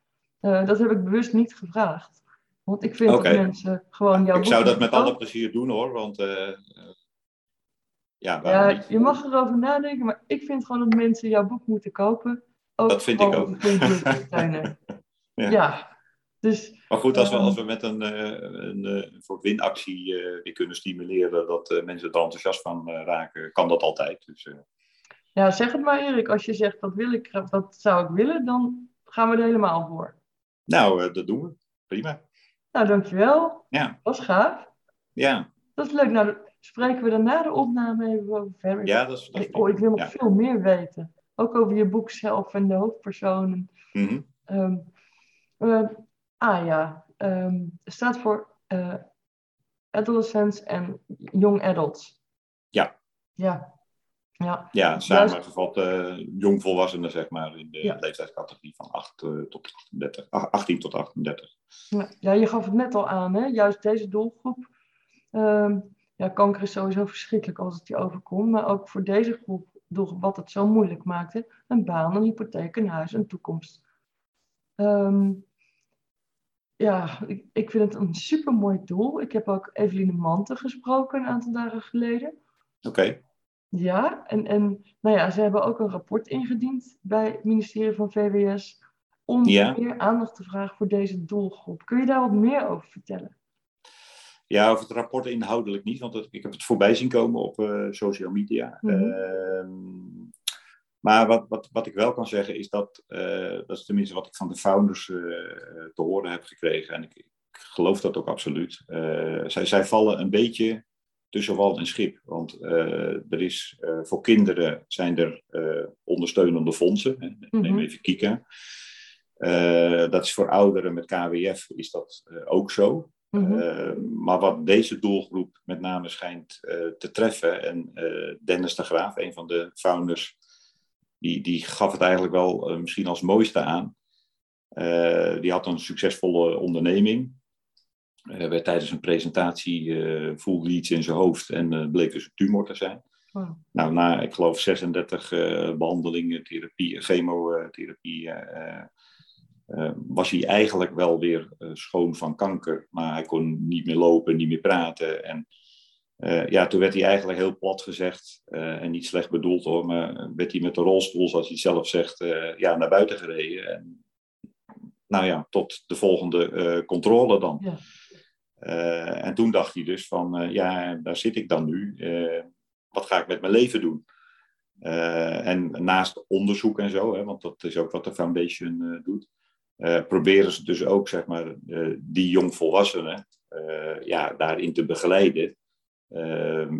Uh, dat heb ik bewust niet gevraagd. Want ik vind okay. dat mensen gewoon jouw
Ik zou dat met alle plezier doen hoor, want ja,
ja je mag erover nadenken, maar ik vind gewoon dat mensen jouw boek moeten kopen
ook dat vind ik ook.
ja. ja. Dus,
maar goed, als we, ehm, als we met een, een, een soort winactie uh, kunnen stimuleren dat uh, mensen er enthousiast van uh, raken, kan dat altijd. Dus,
ja, zeg het maar Erik. Als je zegt dat wil ik, dat zou ik willen, dan gaan we er helemaal voor.
Nou, dat doen we. Prima.
Nou, dankjewel.
Ja.
Dat was gaaf.
Ja.
Dat is leuk. Nou, spreken we dan na de opname even over verder.
Ja, dat is... Dat
oh, ik wil nog ja. veel meer weten. Ook over je boek zelf en de hoofdpersonen.
Mm -hmm.
um, uh, ah ja, um, staat voor uh, adolescents en young adults.
Ja.
Ja. Ja,
ja samengevat uh, jongvolwassenen, zeg maar, in de ja. leeftijdscategorie van 8, tot 38, 18 tot 38.
Ja, ja, je gaf het net al aan, hè? juist deze doelgroep. Um, ja, kanker is sowieso verschrikkelijk als het je overkomt, maar ook voor deze groep door wat het zo moeilijk maakte, een baan, een hypotheek, een huis, een toekomst. Um, ja, ik, ik, vind het een super mooi doel. Ik heb ook Eveline Manten gesproken een aantal dagen geleden.
Oké. Okay.
Ja, en, en nou ja, ze hebben ook een rapport ingediend bij het ministerie van VWS om ja. meer aandacht te vragen voor deze doelgroep. Kun je daar wat meer over vertellen?
Ja, over het rapport inhoudelijk niet, want ik heb het voorbij zien komen op uh, social media.
Mhm.
Uh, maar wat, wat, wat ik wel kan zeggen is dat, uh, dat is tenminste wat ik van de founders uh, te horen heb gekregen. En ik, ik geloof dat ook absoluut. zij, zij vallen een beetje tussen wal en schip. Want er is, voor kinderen zijn er ondersteunende fondsen. Hè.
Mhm.
Neem even Kika. dat is voor ouderen met KWF is dat ook zo.
Mhm.
Uh, maar wat deze doelgroep met name schijnt uh, te treffen, en uh, Dennis de Graaf, een van de founders, die, die gaf het eigenlijk wel misschien als mooiste aan. die had een succesvolle onderneming. werd tijdens een presentatie voelde iets in zijn hoofd en bleek dus een tumor te zijn.
Wow.
Nou, na, ik geloof, 36 behandelingen, therapie, chemotherapie was hij eigenlijk wel weer schoon van kanker. Maar hij kon niet meer lopen, niet meer praten. En ja, toen werd hij eigenlijk heel plat gezegd, en niet slecht bedoeld hoor, maar werd hij met de rolstoel, zoals hij zelf zegt, ja, naar buiten gereden. En, nou ja, tot de volgende controle dan. Ja. En toen dacht hij dus van, ja, daar zit ik dan nu. Wat ga ik met mijn leven doen? en naast onderzoek en zo, hè, want dat is ook wat de foundation doet, proberen ze dus ook, zeg maar, die jongvolwassenen ja, daarin te begeleiden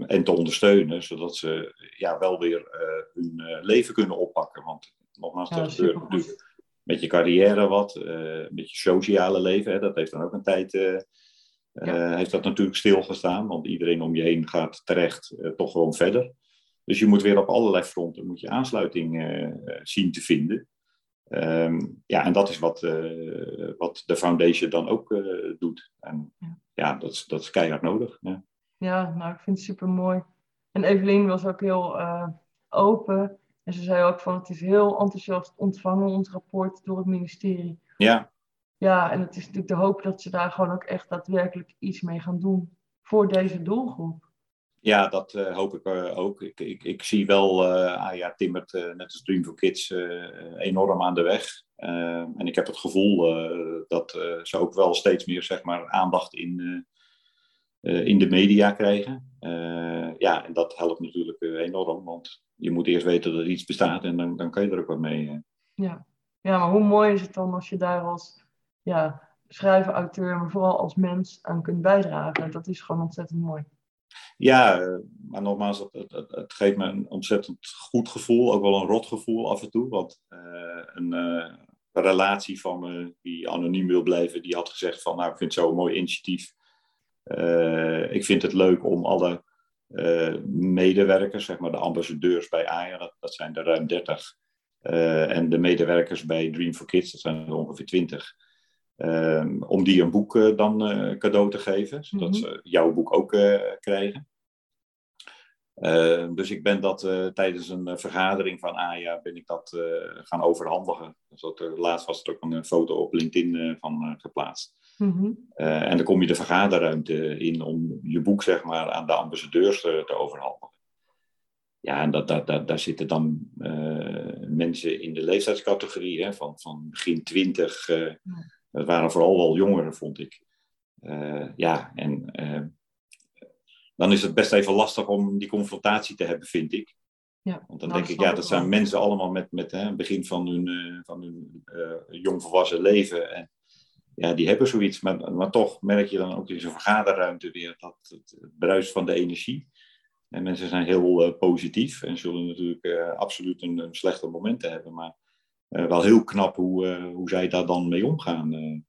en te ondersteunen, zodat ze ja, wel weer hun leven kunnen oppakken. Want nogmaals, ja, dat gebeurt natuurlijk met je carrière wat, met je sociale leven, hè, dat heeft dan ook een tijd ja. heeft dat natuurlijk stilgestaan, want iedereen om je heen gaat terecht toch gewoon verder. Dus je moet weer op allerlei fronten moet je aansluiting zien te vinden. Um, ja, en dat is wat, uh, wat de foundation dan ook doet. En ja, ja dat, is, dat is keihard nodig. Ja.
ja, nou, ik vind het super mooi. En Evelien was ook heel open. En ze zei ook van het is heel enthousiast ontvangen, ons rapport, door het ministerie.
Ja,
ja, en het is natuurlijk de hoop dat ze daar gewoon ook echt daadwerkelijk iets mee gaan doen voor deze doelgroep.
Ja, dat uh, hoop ik uh, ook. Ik, ik, ik zie wel, uh, ja, timmert net als Dream for Kids enorm aan de weg. en ik heb het gevoel dat ze ook wel steeds meer zeg maar, aandacht in, in de media krijgen. ja, en dat helpt natuurlijk enorm, want je moet eerst weten dat er iets bestaat en dan, dan kan je er ook wat mee.
Ja. ja, maar hoe mooi is het dan als je daar als ja, schrijver, auteur, maar vooral als mens aan kunt bijdragen. Dat is gewoon ontzettend mooi.
Ja, eh, maar nogmaals, het, geeft me een ontzettend goed gevoel, ook wel een rot gevoel af en toe. Want uh, een, uh, relatie van me die anoniem wil blijven, die had gezegd van, nou, ik vind het zo'n mooi initiatief. Ik vind het leuk om alle medewerkers, zeg maar de ambassadeurs bij dat, dat zijn er ruim 30, en de medewerkers bij Dream for Kids, dat zijn er ongeveer 20, Ehm, om die een boek uh, dan uh, cadeau te geven, zodat mm -hmm. ze jouw boek ook uh, krijgen. Ehm, dus ik ben dat tijdens een vergadering van AIA ben ik dat gaan overhandigen. Dus dat, laatst was er ook een foto op LinkedIn van geplaatst. Mm -hmm. en dan kom je de vergaderruimte in om je boek zeg maar, aan de ambassadeurs te overhandigen. Ja, en dat, dat, dat, daar zitten dan mensen in de leeftijdscategorie hè, van, van begin twintig het waren vooral wel jongeren, vond ik. Uh, ja, en uh, dan is het best even lastig om die confrontatie te hebben, vind ik. Ja, Want dan nou, denk ik, ja, dat zijn mensen allemaal met, met hè, begin van hun, uh, van hun jongvolwassen leven. En ja, die hebben zoiets. Maar, maar toch merk je dan ook in zo'n vergaderruimte weer dat het, het bruist van de energie. En mensen zijn heel positief en zullen natuurlijk absoluut een, een slechte momenten hebben. Maar wel heel knap hoe, uh, hoe zij daar dan mee omgaan. Uh.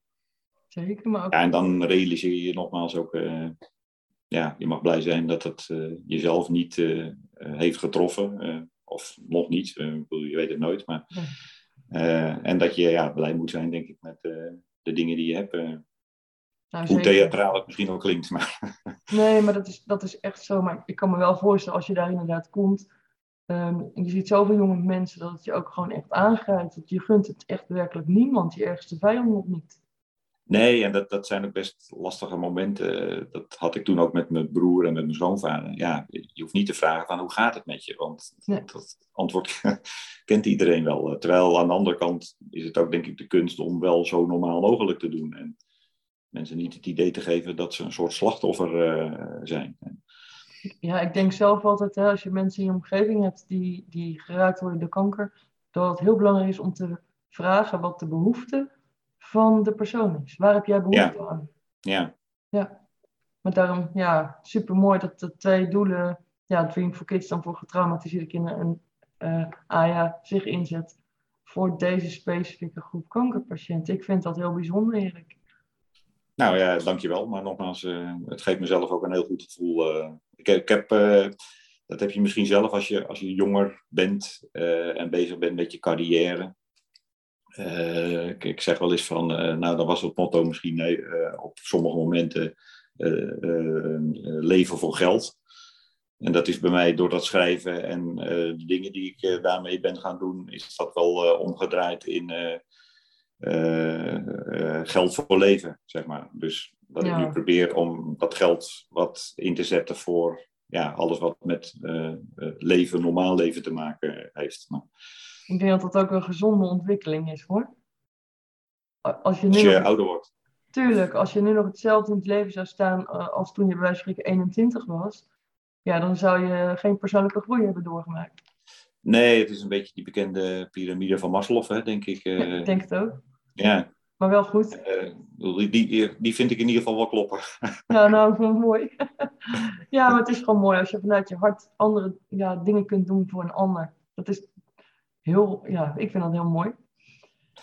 Zeker, maar ook...
Ja, en dan realiseer je nogmaals ook, ja, je mag blij zijn dat het jezelf niet heeft getroffen. of nog niet, je weet het nooit. Maar, en dat je ja, blij moet zijn, denk ik, met de dingen die je hebt. Nou, Hoe theatraal het misschien ook klinkt. Maar...
Nee, maar dat is, dat is echt zo. Maar ik kan me wel voorstellen, als je daar inderdaad komt, Um, je ziet zoveel jonge mensen dat het je ook gewoon echt aangrijpt. Dat je gunt het echt werkelijk niemand, je ergste vijand nog niet.
Nee, en dat, dat zijn ook best lastige momenten. Dat had ik toen ook met mijn broer en met mijn zoonvader. Ja, je hoeft niet te vragen van hoe gaat het met je? Want dat antwoord kent iedereen wel. Terwijl aan de andere kant is het ook denk ik de kunst om wel zo normaal mogelijk te doen. En mensen niet het idee te geven dat ze een soort slachtoffer uh, zijn.
Ja, ik denk zelf altijd, hè, als je mensen in je omgeving hebt die, die geraakt worden door kanker, dat het heel belangrijk is om te vragen wat de behoefte van de persoon is. Waar heb jij behoefte aan?
Ja.
Ja. Maar daarom, ja, super mooi dat de twee doelen, ja, Dream for Kids dan voor getraumatiseerde kinderen en uh, AYA zich inzet voor deze specifieke groep kankerpatiënten. Ik vind dat heel bijzonder, Erik.
Nou ja, dankjewel. Maar nogmaals, uh, het geeft mezelf ook een heel goed gevoel. Ik, ik, heb, uh, dat heb je misschien zelf als je, als je jonger bent en bezig bent met je carrière. Ik, ik, zeg wel eens van, nou dan was het motto misschien nee, op sommige momenten leven voor geld. En dat is bij mij door dat schrijven en de dingen die ik daarmee ben gaan doen, is dat wel omgedraaid in geld voor leven, zeg maar. Dus dat
Ja.
ik nu probeer om dat geld wat in te zetten voor ja, alles wat met eh, eh, leven, normaal leven te maken heeft.
Ik denk dat dat ook een gezonde ontwikkeling is hoor. Als je nu
als je
nog,
ouder wordt.
tuurlijk, als je nu nog hetzelfde in het leven zou staan eh, als toen je bij wijze van spreken 21 was, ja, dan zou je geen persoonlijke groei hebben doorgemaakt.
Nee, het is een beetje die bekende piramide van Maslow, hè, denk ik. eh,
ik denk het ook.
Ja,
Maar wel goed.
eh, die, die, die vind ik in ieder geval wel kloppen.
Ja, nou, wel mooi. ja, maar het is gewoon mooi als je vanuit je hart andere ja, dingen kunt doen voor een ander. Dat is heel, ja, ik vind dat heel mooi.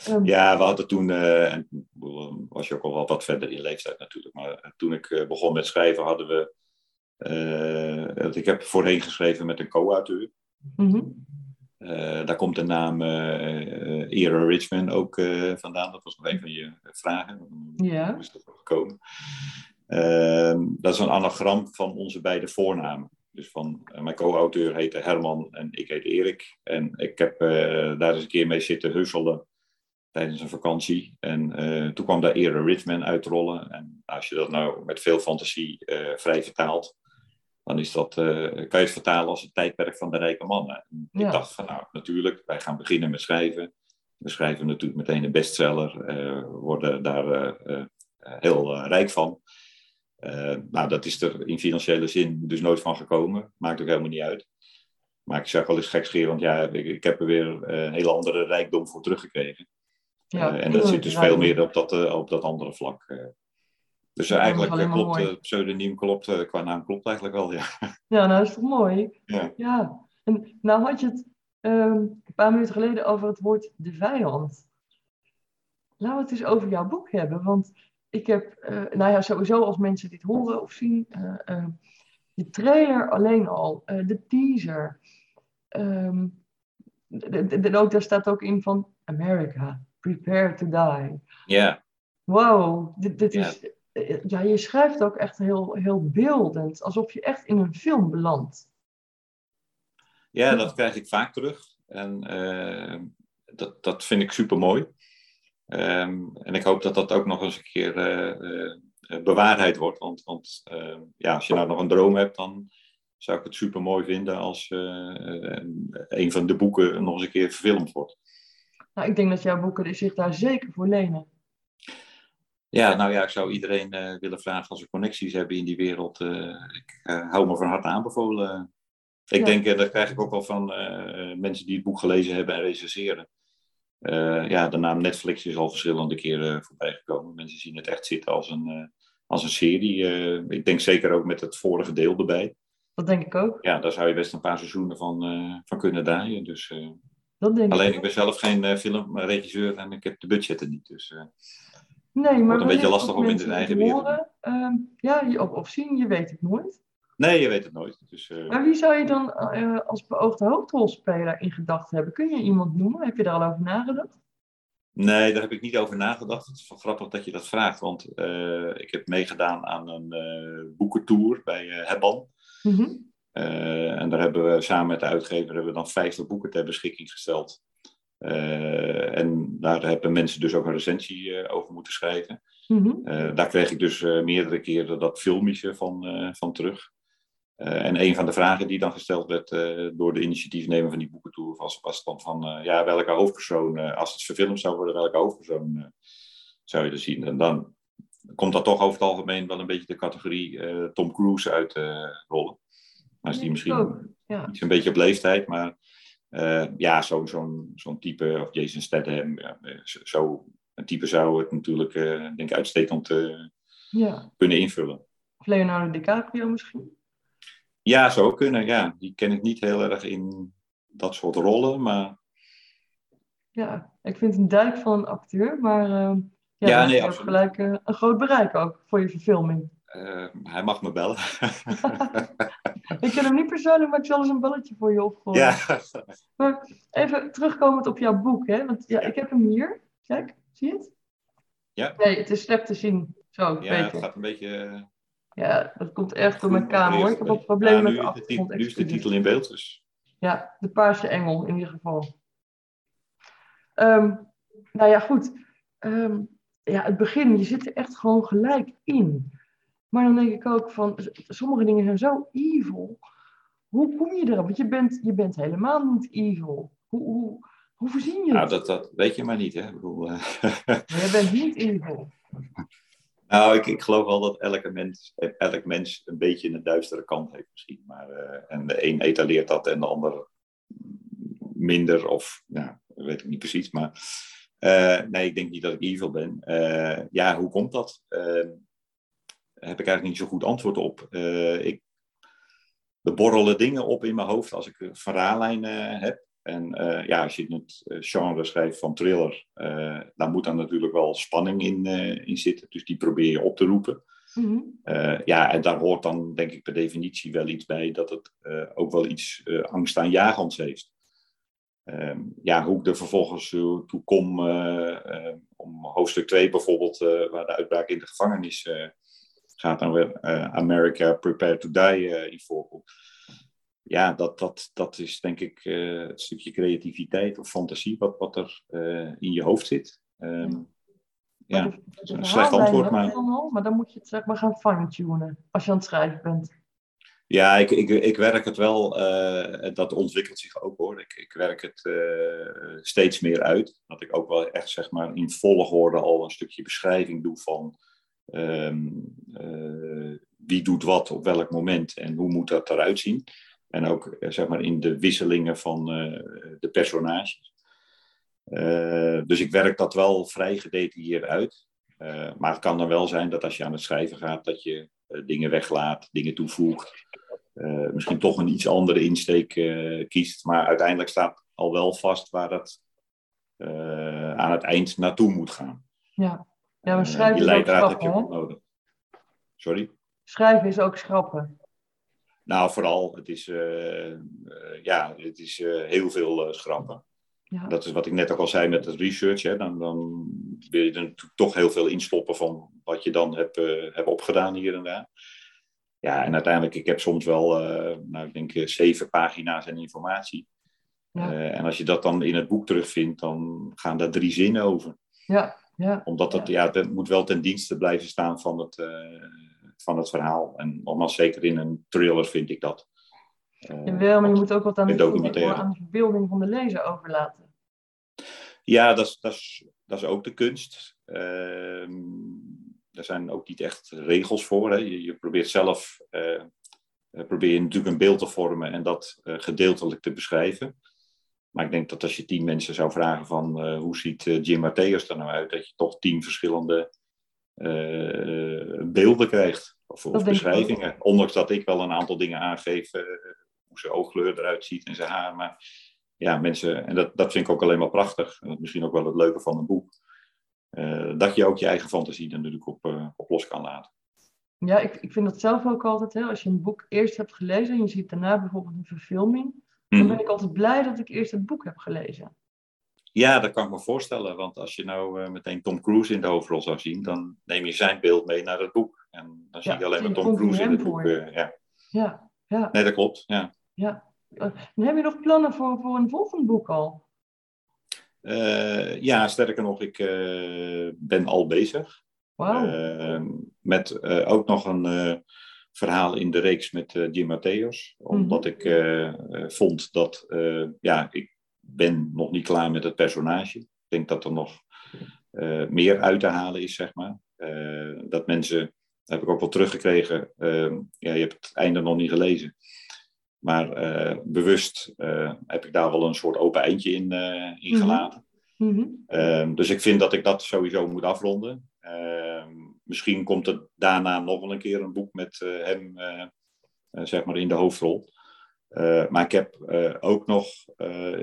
Ehm,
Ja, we hadden toen, eh, en was je ook al wat verder in leeftijd natuurlijk, maar eh, toen ik eh, begon met schrijven hadden we, eh, ik heb voorheen geschreven met een co-auteur.
Mhm.
Eh, daar komt de naam eh, Era Richman ook vandaan. Dat was nog een van je vragen.
Ja.
Is dat gekomen? Ehm, dat is een anagram van onze beide voornamen. Dus van mijn co-auteur heette Herman en ik heet Erik. En ik heb daar eens een keer mee zitten husselen tijdens een vakantie. En toen kwam daar Era Richman uitrollen. En als je dat nou met veel fantasie vrij vertaalt, dan is dat, eh, kan je het vertalen als het tijdperk van de rijke mannen.
Ja.
Ik dacht van nou, natuurlijk, wij gaan beginnen met schrijven. We schrijven natuurlijk meteen een bestseller, eh, worden daar eh, heel rijk van. Nou, dat is er in financiële zin dus nooit van gekomen. Maakt ook helemaal niet uit. Maar ik zeg wel eens gekscherend, ja, ik, ik heb er weer een hele andere rijkdom voor teruggekregen.
ja
en dat zit dus veel meer op dat, op dat andere vlak. Eh. Dus
Ja,
eigenlijk eh, klopt het pseudoniem, klopt, eh, qua naam klopt eigenlijk wel, ja.
Ja, nou is toch mooi?
Ja.
Ja. En nou had je het ehm, een paar minuten geleden over het woord de vijand. Laten we het eens over jouw boek hebben. Want ik heb, eh, nou ja, sowieso als mensen dit horen of zien, eh, eh, de trailer alleen al, eh, de teaser. ehm, de- ook, daar staat ook in van America, prepare to die.
Ja,
Wow, dit, dit is, eh, ja, je schrijft ook echt heel, heel beeldend, alsof je echt in een film belandt.
ja dat krijg ik vaak terug. En eh, dat, dat vind ik super mooi. en ik hoop dat dat ook nog eens een keer eh, eh, bewaarheid wordt. Want, want eh, ja, als je nou nog een droom hebt, dan zou ik het super mooi vinden als eh, eh, een van de boeken nog eens een keer verfilmd wordt.
Nou, ik denk dat jouw boeken zich daar zeker voor lenen.
Ja, nou ja, ik zou iedereen eh, willen vragen als ze connecties hebben in die wereld. eh, ik eh, hou me van harte aanbevolen. Ik
Ja.
denk, en dat krijg ik ook wel van mensen die het boek gelezen hebben en recenseren. Ja, de naam Netflix is al verschillende keren voorbij gekomen. Mensen zien het echt zitten als een, als een serie. Ik denk zeker ook met het vorige deel erbij.
Dat denk ik ook.
Ja, daar zou je best een paar seizoenen van, van kunnen draaien. Dus,
Dat denk
alleen
ik.
ik ben zelf geen filmregisseur en ik heb de budgetten niet. Dus
Nee, maar
wordt een beetje lastig om in
het
eigen wereld-
horen, ehm, ja, of, of zien, je weet het nooit.
nee, je weet het nooit. Dus,
Maar wie zou je dan eh, als beoogde hoofdrolspeler in gedachten hebben? Kun je iemand noemen? Heb je daar al over nagedacht?
Nee, daar heb ik niet over nagedacht. Het is wel grappig dat je dat vraagt, want eh, ik heb meegedaan aan een boekentour bij Hebban.
Mhm.
En daar hebben we samen met de uitgever hebben we dan 50 boeken ter beschikking gesteld. Eh, en daar hebben mensen dus ook een recensie eh, over moeten schrijven.
Mhm.
Eh, daar kreeg ik dus meerdere keren dat filmpje van, van terug. En een van de vragen die dan gesteld werd door de initiatiefnemer van die boekentour was, was dan van, ja, welke hoofdpersoon, als het verfilmd zou worden, welke hoofdpersoon zou je er zien? En dan komt dat toch over het algemeen wel een beetje de categorie Tom Cruise uit rollen. Maar is die misschien
ja.
iets een beetje op leeftijd, maar eh, ja, zo'n zo'n zo'n type, of Jason Statham, ja, eh, zo- zo een type zou het natuurlijk, eh, denk ik, uitstekend
ja.
kunnen invullen.
Of Leonardo DiCaprio misschien?
Ja, zou kunnen, ja. Die ken ik niet heel erg in dat soort rollen, maar
Ja, ik vind een dijk van een acteur, maar ja,
Ja, nee, absoluut.
gelijk een groot bereik ook voor je verfilming.
hij mag me bellen.
Ik ken hem niet persoonlijk, maar ik zal eens een balletje voor je opgooien.
ja.
Maar even terugkomend op jouw boek, hè? Want ja,
Ja.
ik heb hem hier. Kijk, zie je het?
Ja.
Nee, het is slecht te zien. Zo,
ja, het gaat een beetje... eh,
Ja, dat komt echt door mijn kamer hoor. Ik heb ook problemen met de achtergrond.
Nu is de titel in beeld, dus...
Ja, de paarse engel in ieder geval. Ehm, nou ja, goed. ehm, ja, het begin, je zit er echt gewoon gelijk in. Maar dan denk ik ook van, sommige dingen zijn zo evil. Hoe kom je erop? Want je bent, je bent helemaal niet evil. Hoe, hoe, hoe voorzien je
Nou, dat, dat weet je maar niet, hè. Bedoel,
Maar je bent niet evil.
Nou, ik, ik geloof wel dat elke mens, elk mens een beetje een duistere kant heeft misschien. Maar, eh, en de een etaleert dat en de ander minder of, nou, dat weet ik niet precies. Maar eh, nee, ik denk niet dat ik evil ben. Ja, hoe komt dat? Eh, heb ik eigenlijk niet zo goed antwoord op. Eh, ik, er borrelen dingen op in mijn hoofd als ik een verhaallijn eh, heb. En eh, ja, als je het eh, genre schrijft van thriller, eh daar moet dan natuurlijk wel spanning in, eh, in zitten. Dus die probeer je op te roepen.
Mhm.
Eh, ja, en daar hoort dan denk ik per definitie wel iets bij dat het eh, ook wel iets eh, angstaanjagends heeft. Ehm, ja, hoe ik er vervolgens eh, toe kom eh, eh, om hoofdstuk 2 bijvoorbeeld, eh, waar de uitbraak in de gevangenis eh, gaat, dan weer eh, America Prepare to Die eh, in voorkomt. Ja, dat, dat, dat is denk ik eh, het stukje creativiteit of fantasie wat, wat er eh, in je hoofd zit. Ehm, ja. Is een slecht antwoord, maar-
al, maar dan moet je het zeg maar gaan fine-tunen als je aan het schrijven bent.
Ja, ik, ik, ik werk het wel, eh, dat ontwikkelt zich ook hoor. Ik, ik werk het eh, steeds meer uit. Dat ik ook wel echt zeg maar in volgorde al een stukje beschrijving doe van ehm, eh, wie doet wat op welk moment en hoe moet dat eruit zien. En ook eh, zeg maar in de wisselingen van eh, de personages. Dus ik werk dat wel vrij gedetailleerd uit. Maar het kan dan wel zijn dat als je aan het schrijven gaat, dat je dingen weglaat, dingen toevoegt. misschien toch een iets andere insteek kiest. Maar uiteindelijk staat al wel vast waar eh, aan het eind naartoe moet gaan.
Ja, ja maar
Eh,
schrijven
die
is ook
leidraad heb je
schrappen,
ook nodig. Sorry?
Schrijven is ook schrappen.
Nou, vooral, het is, eh, eh, ja, het is heel veel schrappen.
Ja.
Dat is wat ik net ook al zei met het research. Hè. Dan, dan wil je er natuurlijk toch heel veel instoppen van wat je dan hebt, hebt opgedaan hier en daar. Ja, en uiteindelijk, ik heb soms wel, nou, ik denk zeven pagina's en informatie.
Ja.
En als je dat dan in het boek terugvindt, dan gaan daar drie zinnen over.
Ja, ja.
Omdat het, ja. het moet wel ten dienste blijven staan van het, eh, van het verhaal. En nogmaals, zeker in een thriller vind ik dat. Eh,
Jawel, maar je moet ook wat aan de, aan verbeelding van de lezer overlaten.
Ja, dat is, dat is, dat is ook de kunst. Er zijn ook niet echt regels voor. Hè. Je, je probeert zelf eh, probeer je natuurlijk een beeld te vormen en dat gedeeltelijk te beschrijven. Maar ik denk dat als je tien mensen zou vragen van eh, hoe ziet eh, Jim Matthäus er nou uit, dat je toch tien verschillende eh, beelden krijgt. Of, beschrijvingen. Ondanks dat ik wel een aantal dingen aangeef, hoe zijn oogkleur eruit ziet en zijn haar. Maar ja, mensen, en dat, dat vind ik ook alleen maar prachtig. En misschien ook wel het leuke van een boek. dat je ook je eigen fantasie er natuurlijk op, op los kan laten.
Ja, ik, ik vind dat zelf ook altijd. Hè, als je een boek eerst hebt gelezen en je ziet daarna bijvoorbeeld een verfilming. Dan
Mhm.
ben ik altijd blij dat ik eerst het boek heb gelezen.
Ja, dat kan ik me voorstellen. Want als je nou eh, meteen Tom Cruise in de hoofdrol zou zien, dan neem je zijn beeld mee naar het boek. En dan zie
Ja,
je alleen maar Tom Cruise in het boek. eh, ja.
Ja, ja,
Nee, dat klopt. Ja.
ja. Eh, En heb je nog plannen voor, voor een volgend boek al?
Eh, ja, sterker nog, ik eh, ben al bezig.
Wauw.
Eh, met eh, ook nog een eh, verhaal in de reeks met eh, Jim Matthäus. Omdat ik eh, eh, vond dat, ja, ik ben nog niet klaar met het personage. Ik denk dat er nog meer uit te halen is, zeg maar. Dat mensen, dat heb ik ook wel teruggekregen. eh, ja, je hebt het einde nog niet gelezen. Maar bewust heb ik daar wel een soort open eindje in,
Mhm.
gelaten.
Mhm.
Ehm, dus ik vind dat ik dat sowieso moet afronden. Misschien komt er daarna nog wel een keer een boek met eh, hem eh, eh, zeg maar in de hoofdrol. Maar ik heb ook nog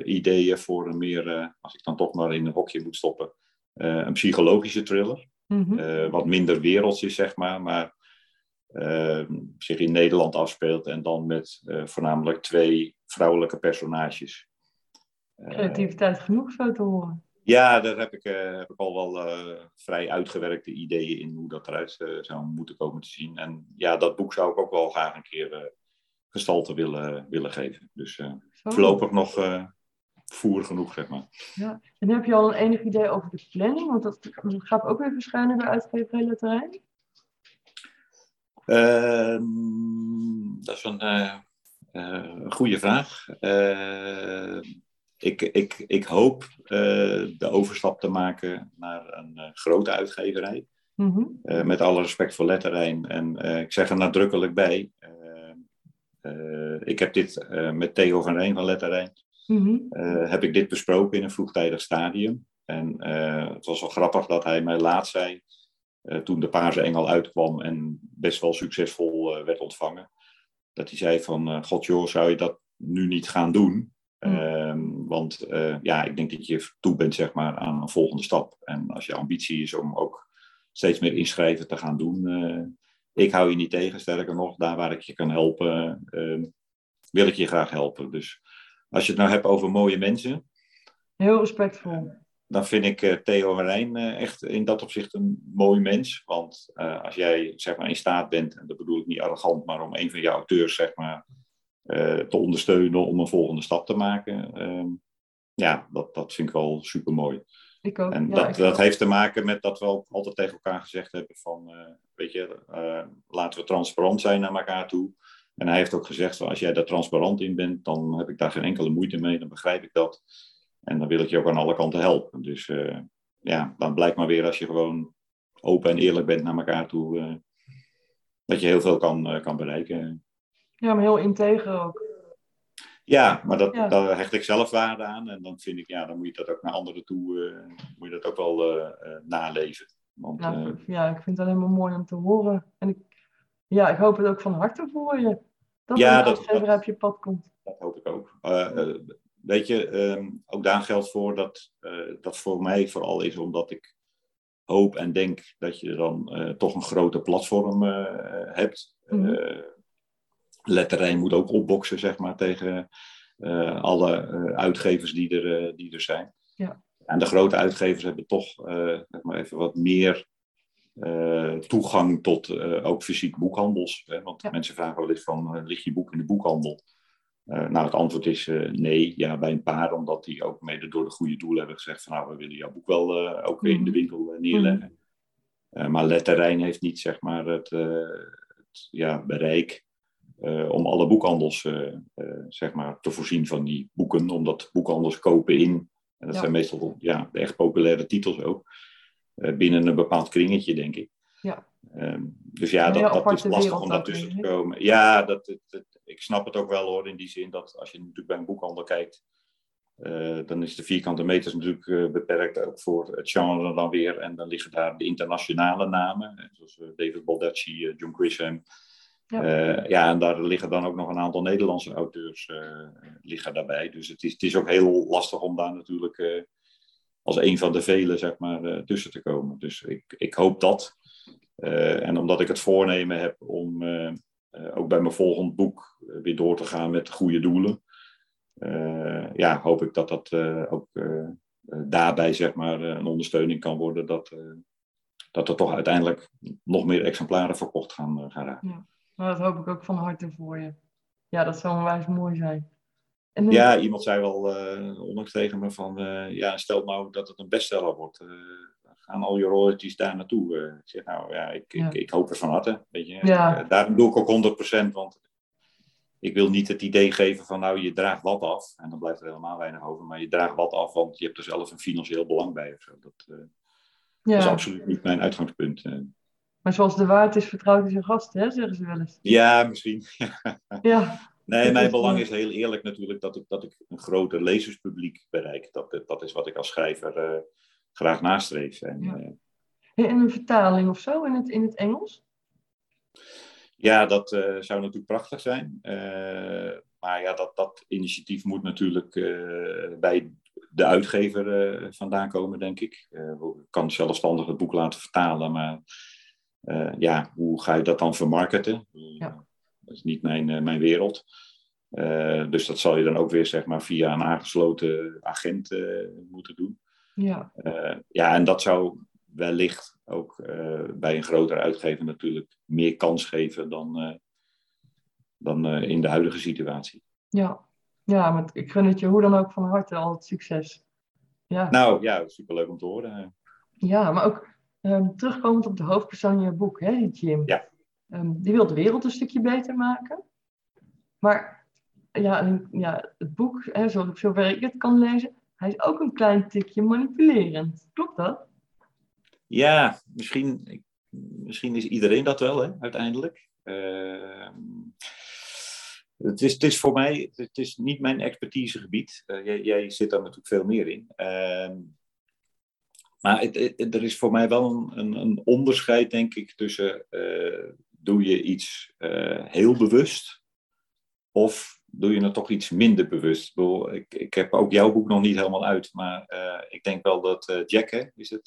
ideeën voor een meer, als ik dan toch maar in een hokje moet stoppen, een psychologische thriller.
Mhm.
Wat minder werelds is, zeg maar, maar zich in Nederland afspeelt en dan met voornamelijk twee vrouwelijke personages.
Creativiteit genoeg zo te horen.
Ja, daar heb ik, eh, heb ik al wel eh, vrij uitgewerkte ideeën in hoe dat eruit eh, zou moeten komen te zien. En ja, dat boek zou ik ook wel graag een keer gestalte willen, willen geven. Dus voorlopig nog, voer genoeg, zeg maar.
Ja. En heb je al een enig idee over de planning? Want dat, gaat ook weer verschijnen bij uitgeverij Letterijn.
Ehm, dat is een goede vraag. Ik, ik, ik hoop de overstap te maken naar een grote uitgeverij. Mhm. met alle respect voor Letterijn. En ik zeg er nadrukkelijk bij. ik heb dit met Theo van Rijn van Letterijn. Mhm. heb ik dit besproken in een vroegtijdig stadium. En het was wel grappig dat hij mij laat zei eh, toen de Paarse Engel uitkwam en best wel succesvol uh, werd ontvangen. Dat hij zei van, uh, god joh, zou je dat nu niet gaan doen? Mm. want ja, ik denk dat je toe bent zeg maar, aan een volgende stap. En als je ambitie is om ook steeds meer inschrijven te gaan doen, ik hou je niet tegen. Sterker nog, daar waar ik je kan helpen, ehm, wil ik je graag helpen. Dus als je het nou hebt over mooie mensen.
Heel respectvol
dan vind ik Theo Marijn echt in dat opzicht een mooi mens. Want als jij zeg maar, in staat bent, en dat bedoel ik niet arrogant, maar om een van jouw auteurs zeg maar, te ondersteunen om een volgende stap te maken. Ehm, ja, dat, dat vind ik wel super mooi.
Ik ook.
En dat, dat heeft te maken met dat we ook altijd tegen elkaar gezegd hebben van, weet je, laten we transparant zijn naar elkaar toe. En hij heeft ook gezegd, van, als jij daar transparant in bent, dan heb ik daar geen enkele moeite mee, dan begrijp ik dat. En dan wil ik je ook aan alle kanten helpen. Dus uh, ja, dan blijkt maar weer als je gewoon open en eerlijk bent naar elkaar toe, uh, dat je heel veel kan, uh, kan bereiken.
Ja, maar heel integer ook.
Ja, maar dat, ja. daar hecht ik zelf waarde aan. En dan vind ik, ja, dan moet je dat ook naar anderen toe, moet je dat ook wel naleven. Want,
ja, ja, ik vind het alleen maar mooi om te horen. En ik, ja, ik hoop het ook van harte voor je. Dat ja, dat, dat, op je pad komt.
Dat hoop ik ook weet je, ehm, ook daar geldt voor dat uh, dat voor mij vooral is omdat ik hoop en denk dat je dan uh, toch een grote platform uh, hebt. Mm Letterijn moet ook opboksen, zeg maar, tegen alle uitgevers die er, die er zijn.
Ja.
En de grote uitgevers hebben toch zeg maar even wat meer toegang tot ook fysiek boekhandels. Hè? Want ja. mensen vragen wel eens van, ligt je boek in de boekhandel? Uh, nou, het antwoord is uh, nee. Ja, bij een paar, omdat die ook mede door de goede doelen hebben gezegd van nou, we willen jouw boek wel uh, ook weer in de mhm. winkel neerleggen. Mm. maar Letterijn heeft niet zeg maar het, het ja, bereik om alle boekhandels zeg maar, te voorzien van die boeken, omdat boekhandels kopen in. En dat zijn meestal ja, de echt populaire titels ook. binnen een bepaald kringetje, denk ik.
Ja.
Um, dus ja, dat, dat is lastig om daartussen te komen. Ja, dat, ik snap het ook wel hoor, in die zin dat als je natuurlijk bij een boekhandel kijkt, dan is de vierkante meters natuurlijk beperkt ook voor het genre dan weer. En dan liggen daar de internationale namen, zoals David Baldacci, John Grisham. Ja. ja, en daar liggen dan ook nog een aantal Nederlandse auteurs liggen daarbij. Dus het is, het is ook heel lastig om daar natuurlijk als een van de vele zeg maar, tussen te komen. Dus ik, ik hoop dat. en omdat ik het voornemen heb om eh, ook bij mijn volgend boek eh, weer door te gaan met goede doelen. Eh, ja, hoop ik dat dat ook daarbij zeg maar, een ondersteuning kan worden. Dat, dat er toch uiteindelijk nog meer exemplaren verkocht gaan, gaan raken.
Ja, nou, dat hoop ik ook van harte voor je. Ja, dat zou onwijs mooi zijn.
En Ja, iemand zei wel onlangs tegen me van, ja, stel nou dat het een bestseller wordt gaan al je royalties daar naartoe? Uh, ik zeg nou ja, ik, Ik, ik, hoop het van harte. Weet je. Ja. Uh, daarom doe ik ook 100%, want ik wil niet het idee geven van nou je draagt wat af. En dan blijft er helemaal weinig over, maar je draagt wat af, want je hebt er zelf een financieel belang bij of zo. Dat, uh, ja. dat is absoluut niet mijn uitgangspunt.
Maar zoals de waard is, vertrouwt hij zijn gast, hè, zeggen ze wel eens.
Ja, misschien.
ja.
Nee, mijn belang is heel eerlijk natuurlijk dat ik, dat ik een groter lezerspubliek bereik. Dat, dat is wat ik als schrijver graag nastreef. En, ja.
Eh, een vertaling of zo in het, in het Engels?
Ja, dat uh, zou natuurlijk prachtig zijn. Maar ja, dat, dat initiatief moet natuurlijk bij de uitgever vandaan komen, denk ik. ik kan zelfstandig het boek laten vertalen, maar ja, hoe ga je dat dan vermarkten? Ja. Dat is niet mijn, mijn wereld. dus dat zal je dan ook weer zeg maar, via een aangesloten agent moeten doen.
Ja.
Ja, en dat zou wellicht ook bij een grotere uitgever natuurlijk meer kans geven dan, dan in de huidige situatie.
Ja, Ja, maar ik gun het je hoe dan ook van harte al het succes. Ja,
Nou ja, superleuk om te horen.
ja maar ook ehm, terugkomend op de hoofdpersoon in je boek, hè, die Jim.
Ja.
Ehm, die wil de wereld een stukje beter maken. Maar ja, ja het boek, hè, zo, zover ik het kan lezen, hij is ook een klein tikje manipulerend. Klopt dat?
Ja, misschien, misschien is iedereen dat wel, hè, uiteindelijk. Ehm, het, is, het is voor mij, het is niet mijn expertisegebied. Eh, jij, jij zit daar natuurlijk veel meer in. Ehm, maar het, het- er is voor mij wel een, een, een onderscheid, denk ik, tussen eh, doe je iets eh, heel bewust of doe je het toch iets minder bewust. Ik, bedoel, ik, ik heb ook jouw boek nog niet helemaal uit, maar eh, ik denk wel dat Jack, hè, is het,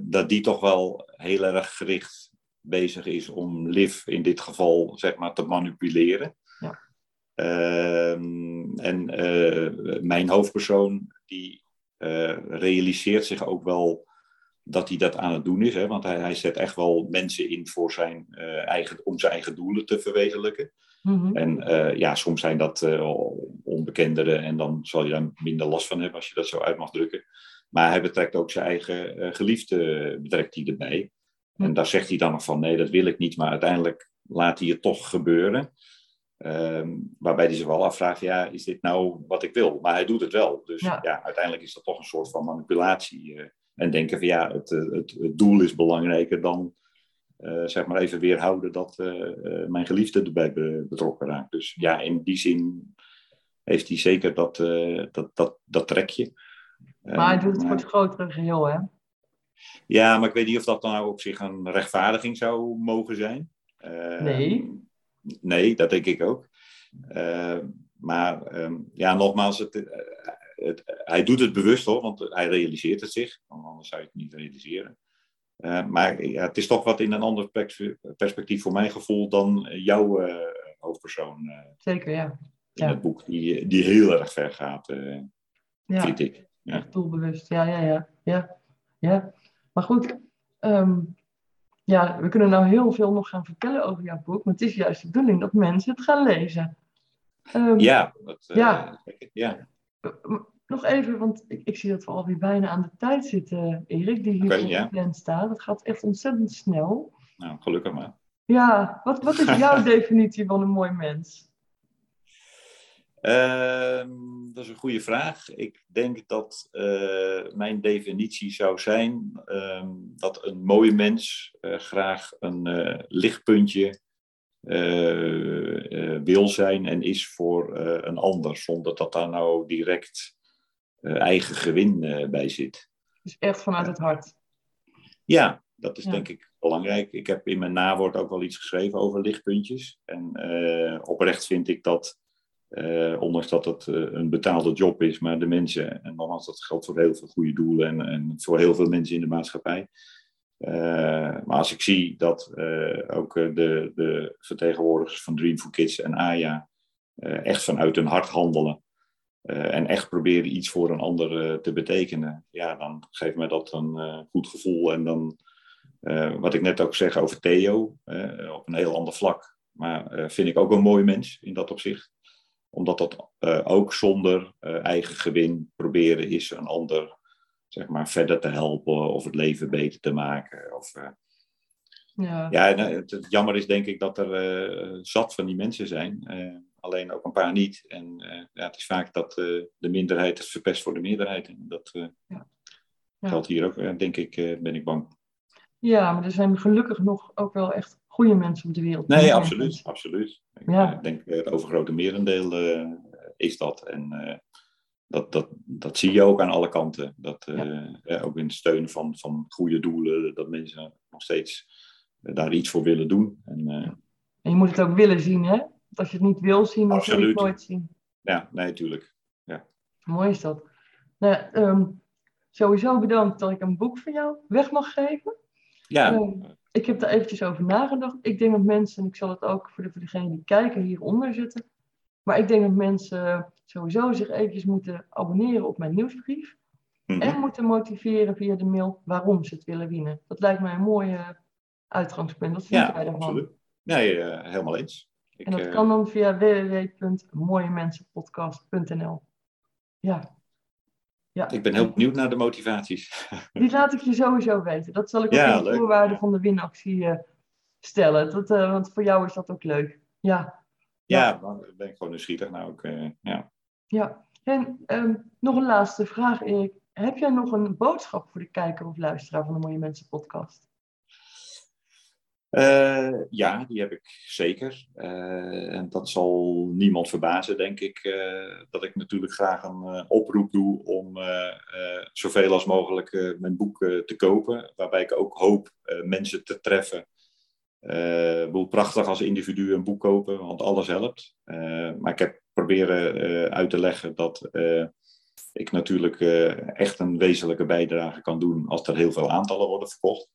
dat die toch wel heel erg gericht bezig is om Liv in dit geval zeg maar te manipuleren.
Ja.
Ehm, en mijn hoofdpersoon die realiseert zich ook wel dat hij dat aan het doen is. Hè? Want hij, hij zet echt wel mensen in voor zijn, eh, eigen, om zijn eigen doelen te verwezenlijken.
Mhm.
En eh, ja, soms zijn dat eh, onbekenderen en dan zal je daar minder last van hebben als je dat zo uit mag drukken. Maar hij betrekt ook zijn eigen eh, geliefde betrekt hij erbij.
Hm.
En daar zegt hij dan nog van nee, dat wil ik niet, maar uiteindelijk laat hij het toch gebeuren. Ehm, waarbij hij zich wel afvraagt, ja, is dit nou wat ik wil? Maar hij doet het wel. Dus
Ja.
ja, uiteindelijk is dat toch een soort van manipulatie. eh, en denken van ja, het, eh, het, het doel is belangrijker dan eh, zeg maar even weerhouden dat mijn geliefde erbij be- betrokken raakt. Dus ja, in die zin heeft hij zeker dat, dat, dat, dat trekje.
Maar hij doet het voor het grotere geheel, hè?
ja, maar ik weet niet of dat dan nou op zich een rechtvaardiging zou mogen zijn. Eh,
Nee.
Nee, dat denk ik ook. Eh, maar ehm, ja, nogmaals, het, eh, het, hij doet het bewust hoor, want hij realiseert het zich. Anders zou je het niet realiseren. Eh, maar ja, het is toch wat in een ander pers- perspectief voor mijn gevoel dan jouw hoofdpersoon
Zeker, ja.
in
Ja.
het boek, die, die heel erg ver gaat,
Ja.
vind ik. Ja.
Doelbewust, ja, ja, ja. ja, ja. Maar goed, ehm, ja, we kunnen nou heel veel nog gaan vertellen over jouw boek, maar het is juist de bedoeling dat mensen het gaan lezen. Ehm,
Ja, dat, eh,
Ja.
ja.
Nog even, want ik, ik zie dat we alweer bijna aan de tijd zitten, Erik, die hier op
ja.
de plan staat. Het gaat echt ontzettend snel.
Nou, gelukkig maar.
Ja, wat, wat is jouw definitie van een mooi mens?
Ehm, dat is een goede vraag. Ik denk dat eh, mijn definitie zou zijn ehm, dat een mooi mens eh, graag een eh, lichtpuntje wil zijn en is voor een ander, zonder dat daar nou direct eigen gewin bij zit.
Dus echt vanuit het hart.
Ja, dat is
Ja.
denk ik belangrijk. Ik heb in mijn nawoord ook wel iets geschreven over lichtpuntjes. En oprecht vind ik dat, eh, ondanks dat het eh, een betaalde job is, maar de mensen, en nogmaals, dat geldt voor heel veel goede doelen en, en voor heel veel mensen in de maatschappij. Eh, maar als ik zie dat ook de, de vertegenwoordigers van Dream for Kids en AYA echt vanuit hun hart handelen. en echt proberen iets voor een ander te betekenen. Ja, dan geeft mij dat een goed gevoel. En dan, wat ik net ook zeg over Theo, op een heel ander vlak. Maar vind ik ook een mooi mens in dat opzicht. Omdat dat eh, ook zonder eh, eigen gewin proberen is een ander zeg maar, verder te helpen of het leven beter te maken. Of, eh,
Ja,
ja, het, het jammer is denk ik dat er zat van die mensen zijn. alleen ook een paar niet. En ja, het is vaak dat de minderheid het verpest voor de meerderheid. En dat
Ja.
geldt hier ook, denk ik, ben ik bang.
ja, maar er zijn gelukkig nog ook wel echt goede mensen op de wereld.
Nee,
Mooie
absoluut. absoluut. Ik
Ja.
eh, denk eh, het overgrote merendeel eh, is dat. En dat, dat, dat zie je ook aan alle kanten. Dat, ook in het steunen van, van goede doelen, dat mensen nog steeds daar iets voor willen doen. En,
En je moet het ook willen zien, hè? Want als je het niet wil zien, dan zul je het nooit zien.
ja, nee, natuurlijk.
Mooi is dat. Nou, ja, ehm, sowieso bedankt dat ik een boek van jou weg mag geven.
Ja,
Ehm, ik heb daar eventjes over nagedacht. Ik denk dat mensen, en ik zal het ook voor, de, voor degenen die kijken hieronder zetten. Maar ik denk dat mensen sowieso zich eventjes moeten abonneren op mijn nieuwsbrief.
mhm.
En moeten motiveren via de mail waarom ze het willen winnen. Dat lijkt mij een mooie uitgangspunt. Wat vind
ja
jij daarvan?
absoluut. Nee, eh, helemaal eens. Ik,
en dat
eh,
kan dan via www.mooiemensenpodcast.nl. Ja. Ja.
ik ben heel benieuwd naar de motivaties.
Die laat ik je sowieso weten. Dat zal ik ook
Ja,
in de voorwaarden van de winactie eh, stellen. Dat, eh, want voor jou is dat ook leuk. Ja.
ja, dan ben ik gewoon nieuwsgierig. Nou, ook, eh, ja.
Ja, en ehm, nog een laatste vraag, Erik. Heb jij nog een boodschap voor de kijker of luisteraar van de Mooie Mensen podcast?
Eh, ja, die heb ik zeker. Eh, en dat zal niemand verbazen, denk ik. eh, dat ik natuurlijk graag een oproep doe om zoveel als mogelijk mijn boek te kopen. Waarbij ik ook hoop mensen te treffen. Bedoel, prachtig als individu een boek kopen, want alles helpt. Maar ik heb proberen uit te leggen dat ik natuurlijk echt een wezenlijke bijdrage kan doen als er heel veel aantallen worden verkocht.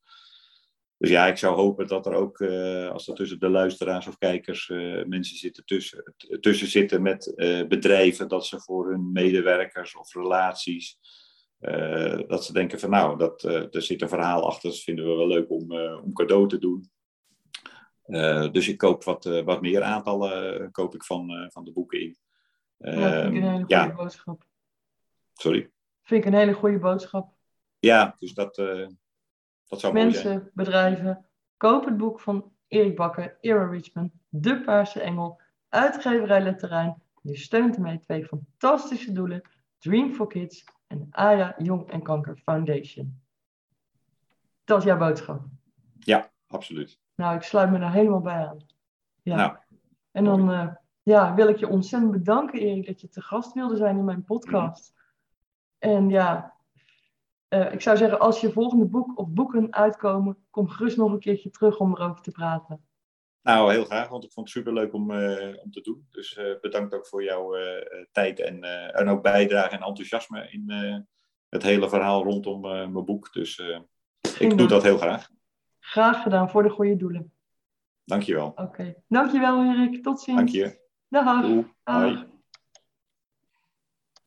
Dus ja, ik zou hopen dat er ook, eh, als er tussen de luisteraars of kijkers eh, mensen zitten tussen, tussen zitten met eh, bedrijven, dat ze voor hun medewerkers of relaties, dat ze denken van nou, dat, er zit een verhaal achter, dat vinden we wel leuk om, om cadeau te doen. Dus ik koop wat, wat meer aantallen koop ik van, van de boeken in.
ja, vind ik een
Ehm,
hele goede
ja,
boodschap.
sorry.
Vind ik een hele goede boodschap.
Ja, dus dat, dat zou mooi zijn.
Mensen, bedrijven, koop het boek van Erik Bakker, Era Richmond, De Paarse Engel, uitgeverij Letterijn. Je steunt ermee twee fantastische doelen, Dream for Kids en Aya Jong en Kanker Foundation. Dat is jouw boodschap.
Ja, absoluut.
Nou, ik sluit me daar helemaal bij aan. Ja.
Nou,
en dan eh, ja, wil ik je ontzettend bedanken, Erik, dat je te gast wilde zijn in mijn podcast. En ja, eh, ik zou zeggen, als je volgende boek of boeken uitkomen, kom gerust nog een keertje terug om erover te praten.
Nou, heel graag, want ik vond het superleuk om, eh, om te doen. Dus eh, bedankt ook voor jouw tijd en, en ook bijdrage en enthousiasme in het hele verhaal rondom mijn boek. Dus ik doe dat heel graag.
Graag gedaan voor de goede doelen.
Dankjewel.
Oké, dankjewel Erik. Tot ziens.
Dank je.
Dag.
Doei.
Dag.
Hoi.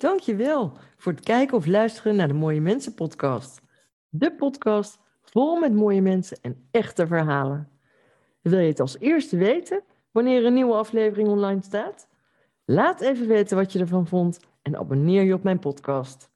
Dankjewel voor het kijken of luisteren naar de Mooie Mensen podcast. De podcast vol met mooie mensen en echte verhalen. Wil je het als eerste weten wanneer een nieuwe aflevering online staat? Laat even weten wat je ervan vond en abonneer je op mijn podcast.